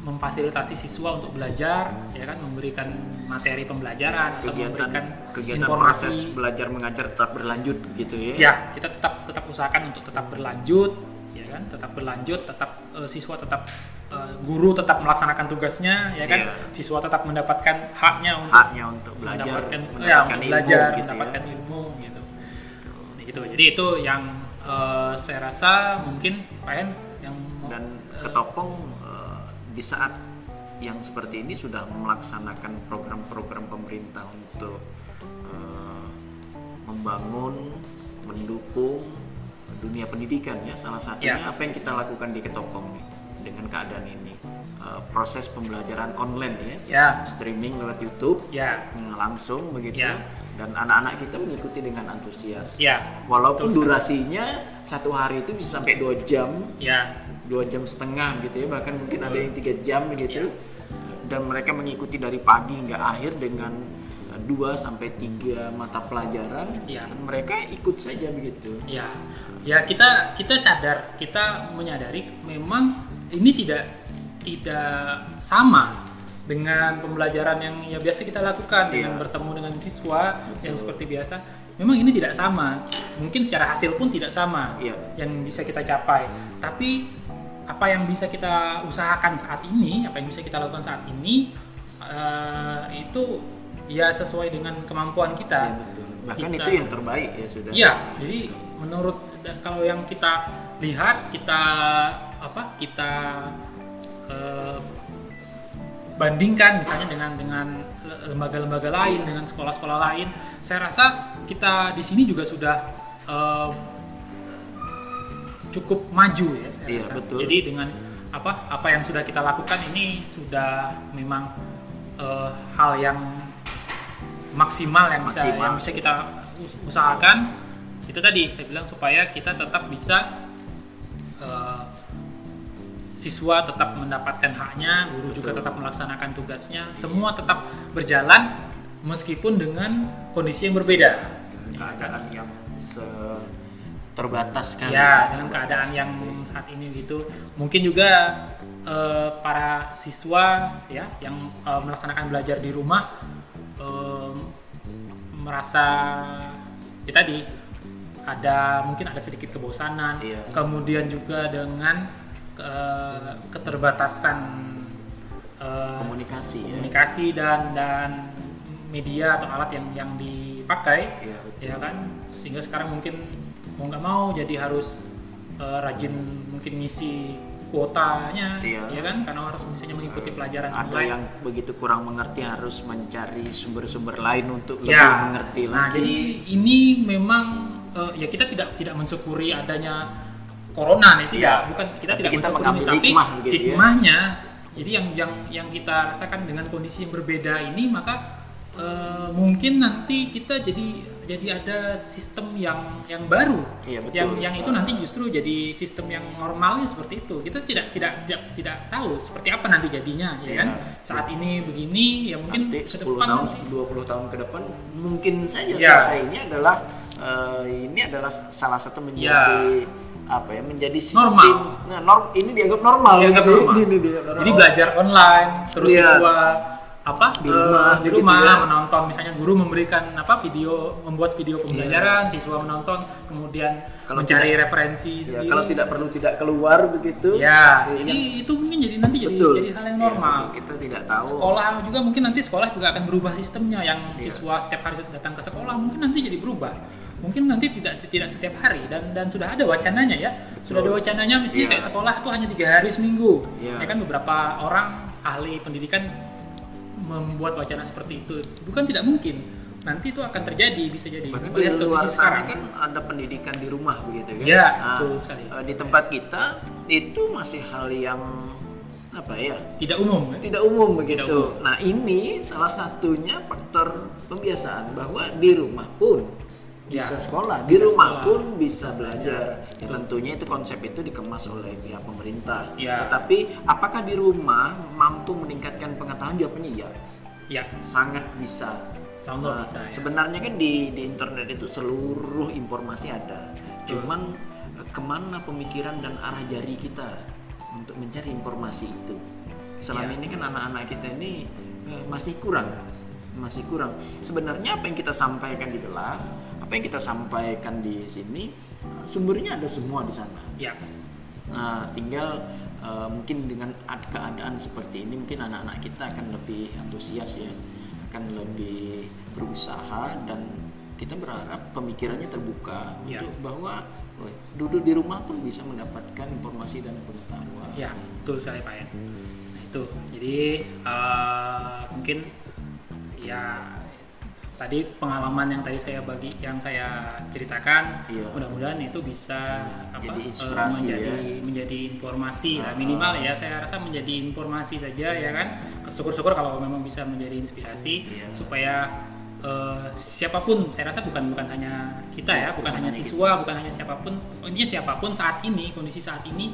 memfasilitasi siswa untuk belajar ya kan memberikan materi pembelajaran atau kegiatan memberikan kegiatan informasi. proses belajar mengajar tetap berlanjut gitu ya? Ya kita tetap tetap usahakan untuk tetap berlanjut ya kan tetap berlanjut tetap eh, siswa tetap eh, guru tetap melaksanakan tugasnya ya kan? Iya. siswa tetap mendapatkan haknya untuk haknya untuk belajar mendapatkan ya, mendapatkan untuk ilmu belajar gitu ya. mendapatkan ilmu gitu. Nah, gitu. Jadi itu yang eh, saya rasa mungkin Pak En yang dan ketopong di saat yang seperti ini sudah melaksanakan program-program pemerintah untuk eh, membangun mendukung dunia pendidikan ya. Salah satunya Ya. apa yang kita lakukan di ketopong nih dengan keadaan ini. Eh, proses pembelajaran online ya. Ya. Streaming lewat YouTube. Ya. Mm, langsung begitu. Ya. dan anak-anak kita mengikuti dengan antusias. Ya. Walaupun sekali. durasinya satu hari itu bisa sampai dua jam. Ya dua jam setengah gitu ya bahkan mungkin ada yang tiga jam begitu Ya. dan mereka mengikuti dari pagi hingga akhir dengan uh, dua sampai tiga mata pelajaran Ya. dan mereka ikut saja begitu Ya, ya kita kita sadar, kita menyadari memang ini tidak tidak sama dengan pembelajaran yang ya biasa kita lakukan dengan Iya. bertemu dengan siswa yang Betul. seperti biasa. Memang ini tidak sama. Mungkin secara hasil pun tidak sama Iya. yang bisa kita capai. Tapi apa yang bisa kita usahakan saat ini, apa yang bisa kita lakukan saat ini eh, itu ya sesuai dengan kemampuan kita. Ya, betul. bahkan Kita- itu yang terbaik ya sudah Iya, jadi menurut kalau yang kita lihat kita apa kita eh, bandingkan misalnya dengan dengan lembaga-lembaga lain dengan sekolah-sekolah lain saya rasa kita di sini juga sudah eh, cukup maju ya Iya, rasa. betul. jadi dengan apa apa yang sudah kita lakukan ini sudah memang eh, hal yang maksimal yang bisa Maksimal. yang bisa kita us- usahakan itu tadi saya bilang supaya kita tetap bisa eh, siswa tetap mendapatkan haknya, guru juga tetap melaksanakan tugasnya, semua tetap berjalan meskipun dengan kondisi yang berbeda. Keadaan yang se terbatas kan. Ya, dengan keadaan yang saat ini gitu, mungkin juga eh, para siswa ya yang eh, melaksanakan belajar di rumah eh, merasa ya tadi ada mungkin ada sedikit kebosanan, Iya. kemudian juga dengan ke- keterbatasan eh, komunikasi ya. komunikasi dan dan media atau alat yang yang dipakai. Iya, betul. ya kan? Sehingga sekarang mungkin mau nggak mau jadi harus eh, rajin mungkin ngisi kuotanya Iya. ya kan karena harus misalnya mengikuti pelajaran ada online yang begitu kurang mengerti harus mencari sumber-sumber lain untuk lebih ya mengerti nah lagi jadi ini memang eh, ya kita tidak tidak mensyukuri adanya corona nih tidak Iya. bukan kita Tapi tidak kita mensyukuri mengambil tapi hikmah gitu ya. hikmahnya jadi yang yang yang kita rasakan dengan kondisi yang berbeda ini maka eh, mungkin nanti kita jadi jadi ada sistem yang yang baru Iya, betul. yang yang itu nanti justru jadi sistem yang normalnya seperti itu kita tidak tidak tidak tidak tahu seperti apa nanti jadinya ya Iya. kan saat ini begini ya mungkin nanti ke 10 depan tahun nanti- 20 tahun ke depan mungkin saja Ya. selesai ini adalah eh, ini adalah salah satu menjadi apa ya menjadi sistem Normal. nah norm ini dianggap normal Dianggap gitu. normal. Ini dianggap normal. Jadi belajar online, terus Iya. siswa apa Di eh, rumah, di begitu rumah ya. menonton misalnya guru memberikan apa video membuat video pembelajaran siswa menonton kemudian Iya. Kalau mencari tidak- referensi Ya, sendiri. kalau tidak perlu tidak keluar begitu ya jadi kan? itu mungkin jadi nanti jadi Betul. jadi hal yang Ya, normal betul. kita tidak tahu sekolah juga mungkin nanti sekolah juga akan berubah sistemnya yang Iya. siswa setiap hari datang ke sekolah mungkin nanti jadi berubah mungkin nanti tidak tidak setiap hari dan dan sudah ada wacananya ya sudah ada wacananya misalnya Iya. kayak sekolah itu hanya tiga hari seminggu Iya. ya kan beberapa orang ahli pendidikan membuat wacana seperti itu bukan tidak mungkin nanti itu akan terjadi bisa jadi bahkan di luar sana sekarang kan ada pendidikan di rumah begitu kan Ya, Nah, betul sekali. eh, di tempat kita itu masih hal yang apa ya tidak umum ya? tidak umum begitu. Tidak umum. Nah ini salah satunya faktor pembiasaan bahwa di rumah pun bisa sekolah, di bisa rumah sekolah. pun bisa belajar. Ya, tentunya itu konsep itu dikemas oleh pihak pemerintah. Ya. Tetapi apakah di rumah mampu meningkatkan pengetahuan? Jawabannya iya, ya sangat bisa. Sangat Nah, bisa, ya. Sebenarnya kan di di internet itu seluruh informasi ada. Cuman eh, ke mana pemikiran dan arah jari kita untuk mencari informasi itu? Selama Ya. ini kan anak-anak kita ini eh, masih kurang, masih kurang. Sebenarnya apa yang kita sampaikan di kelas, apa yang kita sampaikan di sini, eh, sumbernya ada semua di sana. ya Nah, tinggal eh, mungkin dengan ad- keadaan seperti ini mungkin anak-anak kita akan lebih antusias ya, akan lebih berusaha dan kita berharap pemikirannya terbuka Ya. untuk bahwa "Woi, duduk di rumah pun bisa mendapatkan informasi dan pengetahuan. Ya, betul sekali Pak ya. Nah, itu. Jadi eh, mungkin ya tadi pengalaman yang tadi saya bagi yang saya ceritakan Iya. mudah-mudahan itu bisa apa Jadi eh, inspirasi menjadi ya. menjadi informasi lah Ah. minimal ya saya rasa menjadi informasi saja ya kan syukur-syukur kalau memang bisa menjadi inspirasi Iya. supaya eh, siapa pun saya rasa bukan bukan hanya kita ya bukan, bukan hanya siswa bukan hanya siapa pun intinya siapa pun saat ini kondisi saat ini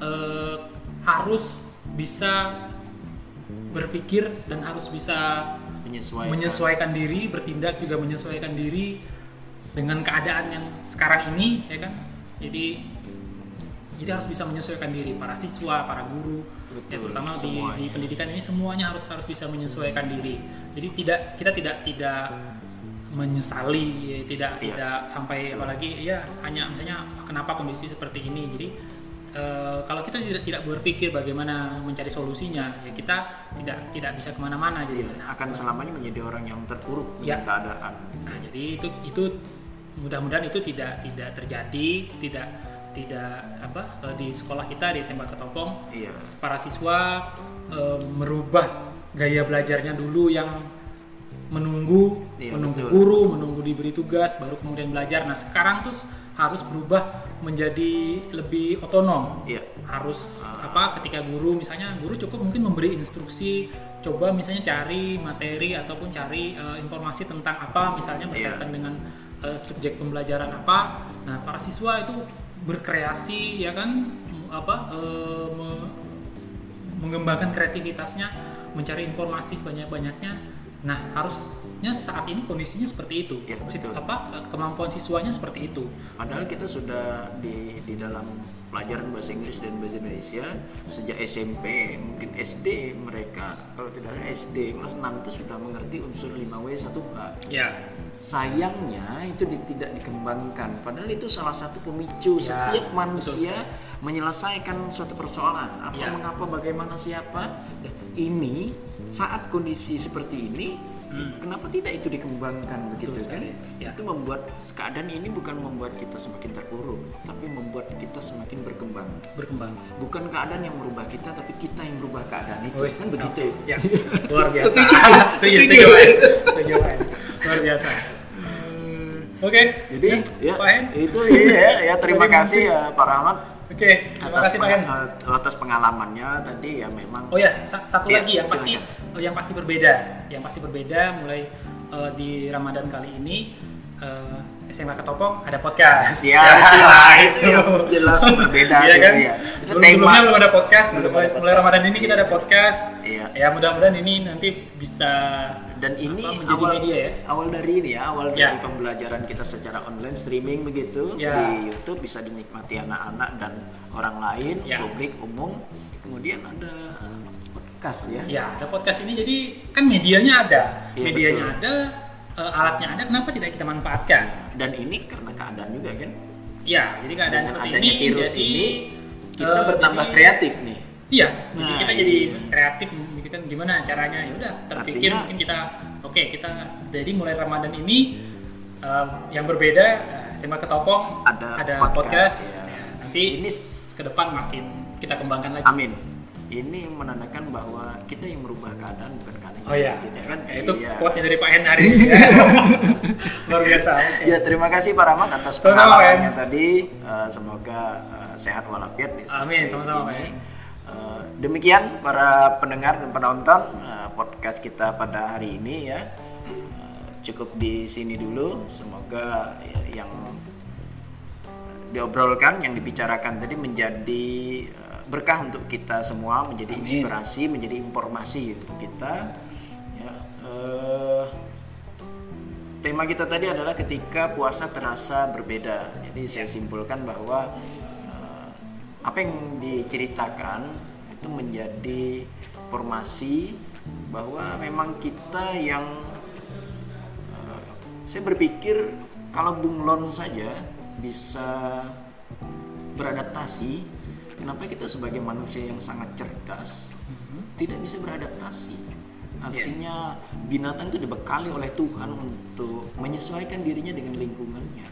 eh, harus bisa berpikir dan harus bisa Menyesuaikan. menyesuaikan diri bertindak juga menyesuaikan diri dengan keadaan yang sekarang ini ya kan? Jadi jadi harus bisa menyesuaikan diri. Para siswa para guru ya Betul, terutama di, di pendidikan ini semuanya harus harus bisa menyesuaikan diri. Jadi tidak kita tidak tidak menyesali ya, tidak Iya. tidak sampai apalagi ya hanya misalnya kenapa kondisi seperti ini? Jadi eh, kalau kita tidak tidak berpikir bagaimana mencari solusinya ya kita tidak tidak bisa ke mana-mana jadi Iya, akan selamanya menjadi orang yang terpuruk Ya. keadaan. Nah, jadi itu itu mudah-mudahan itu tidak tidak terjadi, tidak tidak apa eh, di sekolah kita di SMK Ketopong Iya. para siswa eh, merubah gaya belajarnya dulu yang menunggu Iya, menunggu betul. guru menunggu diberi tugas baru kemudian belajar nah sekarang tuh harus berubah menjadi lebih otonom Iya. harus apa ketika guru misalnya guru cukup mungkin memberi instruksi coba misalnya cari materi ataupun cari eh, informasi tentang apa misalnya Iya. berkaitan dengan eh, subjek pembelajaran apa nah para siswa itu berkreasi ya kan apa eh, me- mengembangkan kreativitasnya mencari informasi sebanyak-banyaknya nah harusnya saat ini kondisinya seperti itu Si- betul. apa kemampuan siswanya seperti itu Padahal kita sudah di di dalam pelajaran bahasa Inggris dan bahasa Indonesia sejak SMP, mungkin SD mereka kalau tidak salah SD kelas 6 itu sudah mengerti unsur 5W 1H. ya Sayangnya itu di- tidak dikembangkan. Padahal itu salah satu pemicu Ya, setiap betul manusia menyelesaikan suatu persoalan. Apa, Ya. mengapa, bagaimana, siapa. Ini saat kondisi seperti ini, Hmm. kenapa tidak itu dikembangkan begitu Betul kan? Ya. Itu membuat keadaan ini bukan membuat kita semakin terpuruk, tapi membuat kita semakin berkembang. berkembang Bukan keadaan yang merubah kita, tapi kita yang merubah keadaan itu. Wih, kan begitu. oke. Ya, luar biasa. Setuju? setuju, Setuju. setuju. Luar biasa. Oke. Jadi ya, Hen. itu ya, ya terima kasih ya Pak Rahmat Oke, terima atas kasih Pak Hen. peng- atas pengalamannya tadi ya memang Oh ya, sa- satu Iya, lagi yang pasti silakan. oh, yang pasti berbeda, yang pasti berbeda mulai eh, di Ramadan kali ini eh, SMA Ketopong ada podcast. ya itu jelas berbeda Iya gitu kan? ya. Sebelumnya belum ada podcast, Belum mulai, mulai Ramadan ini kita ada podcast. Iya. Ya mudah-mudahan ini nanti bisa dan ini apa, menjadi awal, media ya. awal dari ini ya awal Ya. dari pembelajaran kita secara online streaming begitu Ya. di YouTube bisa dinikmati anak-anak dan orang lain Ya. publik umum kemudian ada podcast ya Ya, ada podcast ini jadi kan medianya ada, Iya, medianya betul. ada, eh, alatnya ada, kenapa tidak kita manfaatkan? dan ini karena keadaan juga kan Ya, jadi keadaan dengan seperti adanya ini, virus jadi ini kita eh, bertambah jadi- kreatif nih Iya, jadi Nah, kita jadi iya. kreatif memikirkan gimana caranya. Ya udah, terpikir Artinya- mungkin kita oke, kita jadi mulai Ramadan ini eh, yang berbeda eh, SMA Ketopong Ada podcast, podcast, ya. Ya, nanti Ini- ke depan makin kita kembangkan lagi. amin ini menandakan bahwa kita yang merubah keadaan bukan keadaan Oh iya, gitu kan Ya, itu Iya. quote dari Pak Hen hari ini ya. Luar biasa. oke. Ya terima kasih Pak Rahmat atas pengalamannya tadi. Eh, semoga eh, sehat walafiat Amin, sama-sama, Pak. Eh, demikian para pendengar dan penonton eh, podcast kita pada hari ini ya. Eh, cukup di sini dulu. Semoga ya, yang diobrolkan, yang dibicarakan tadi menjadi berkah untuk kita semua, menjadi Amin. inspirasi, menjadi informasi untuk kita. Ya, eh, tema kita tadi adalah ketika puasa terasa berbeda. Jadi saya simpulkan bahwa apa yang diceritakan itu menjadi informasi bahwa memang kita yang eh, saya berpikir kalau bunglon saja bisa beradaptasi, kenapa kita sebagai manusia yang sangat cerdas tidak bisa beradaptasi? Artinya binatang itu dibekali oleh Tuhan untuk menyesuaikan dirinya dengan lingkungannya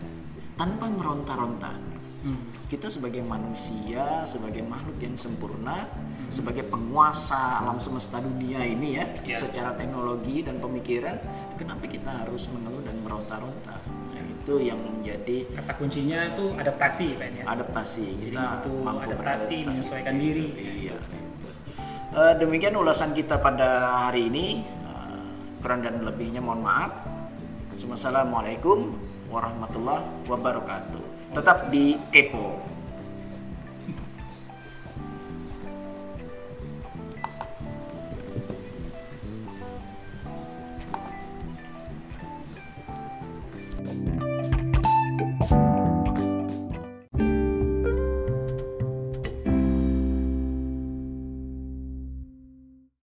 tanpa meronta-ronta. Hmm. Kita sebagai manusia, sebagai makhluk yang sempurna, sebagai penguasa alam semesta dunia ini ya, Ya. secara teknologi dan pemikiran, kenapa kita harus mengeluh dan meronta-ronta? Nah, itu yang menjadi Kata kuncinya itu adaptasi, Pak ya. adaptasi. Jadi Kita mampu mampu adaptasi, beradaptasi. menyesuaikan diri. Iya. Eh, demikian ulasan kita pada hari ini. Eh, kurang dan lebihnya mohon maaf. Wassalamualaikum warahmatullahi wabarakatuh. Tetap di Kepo.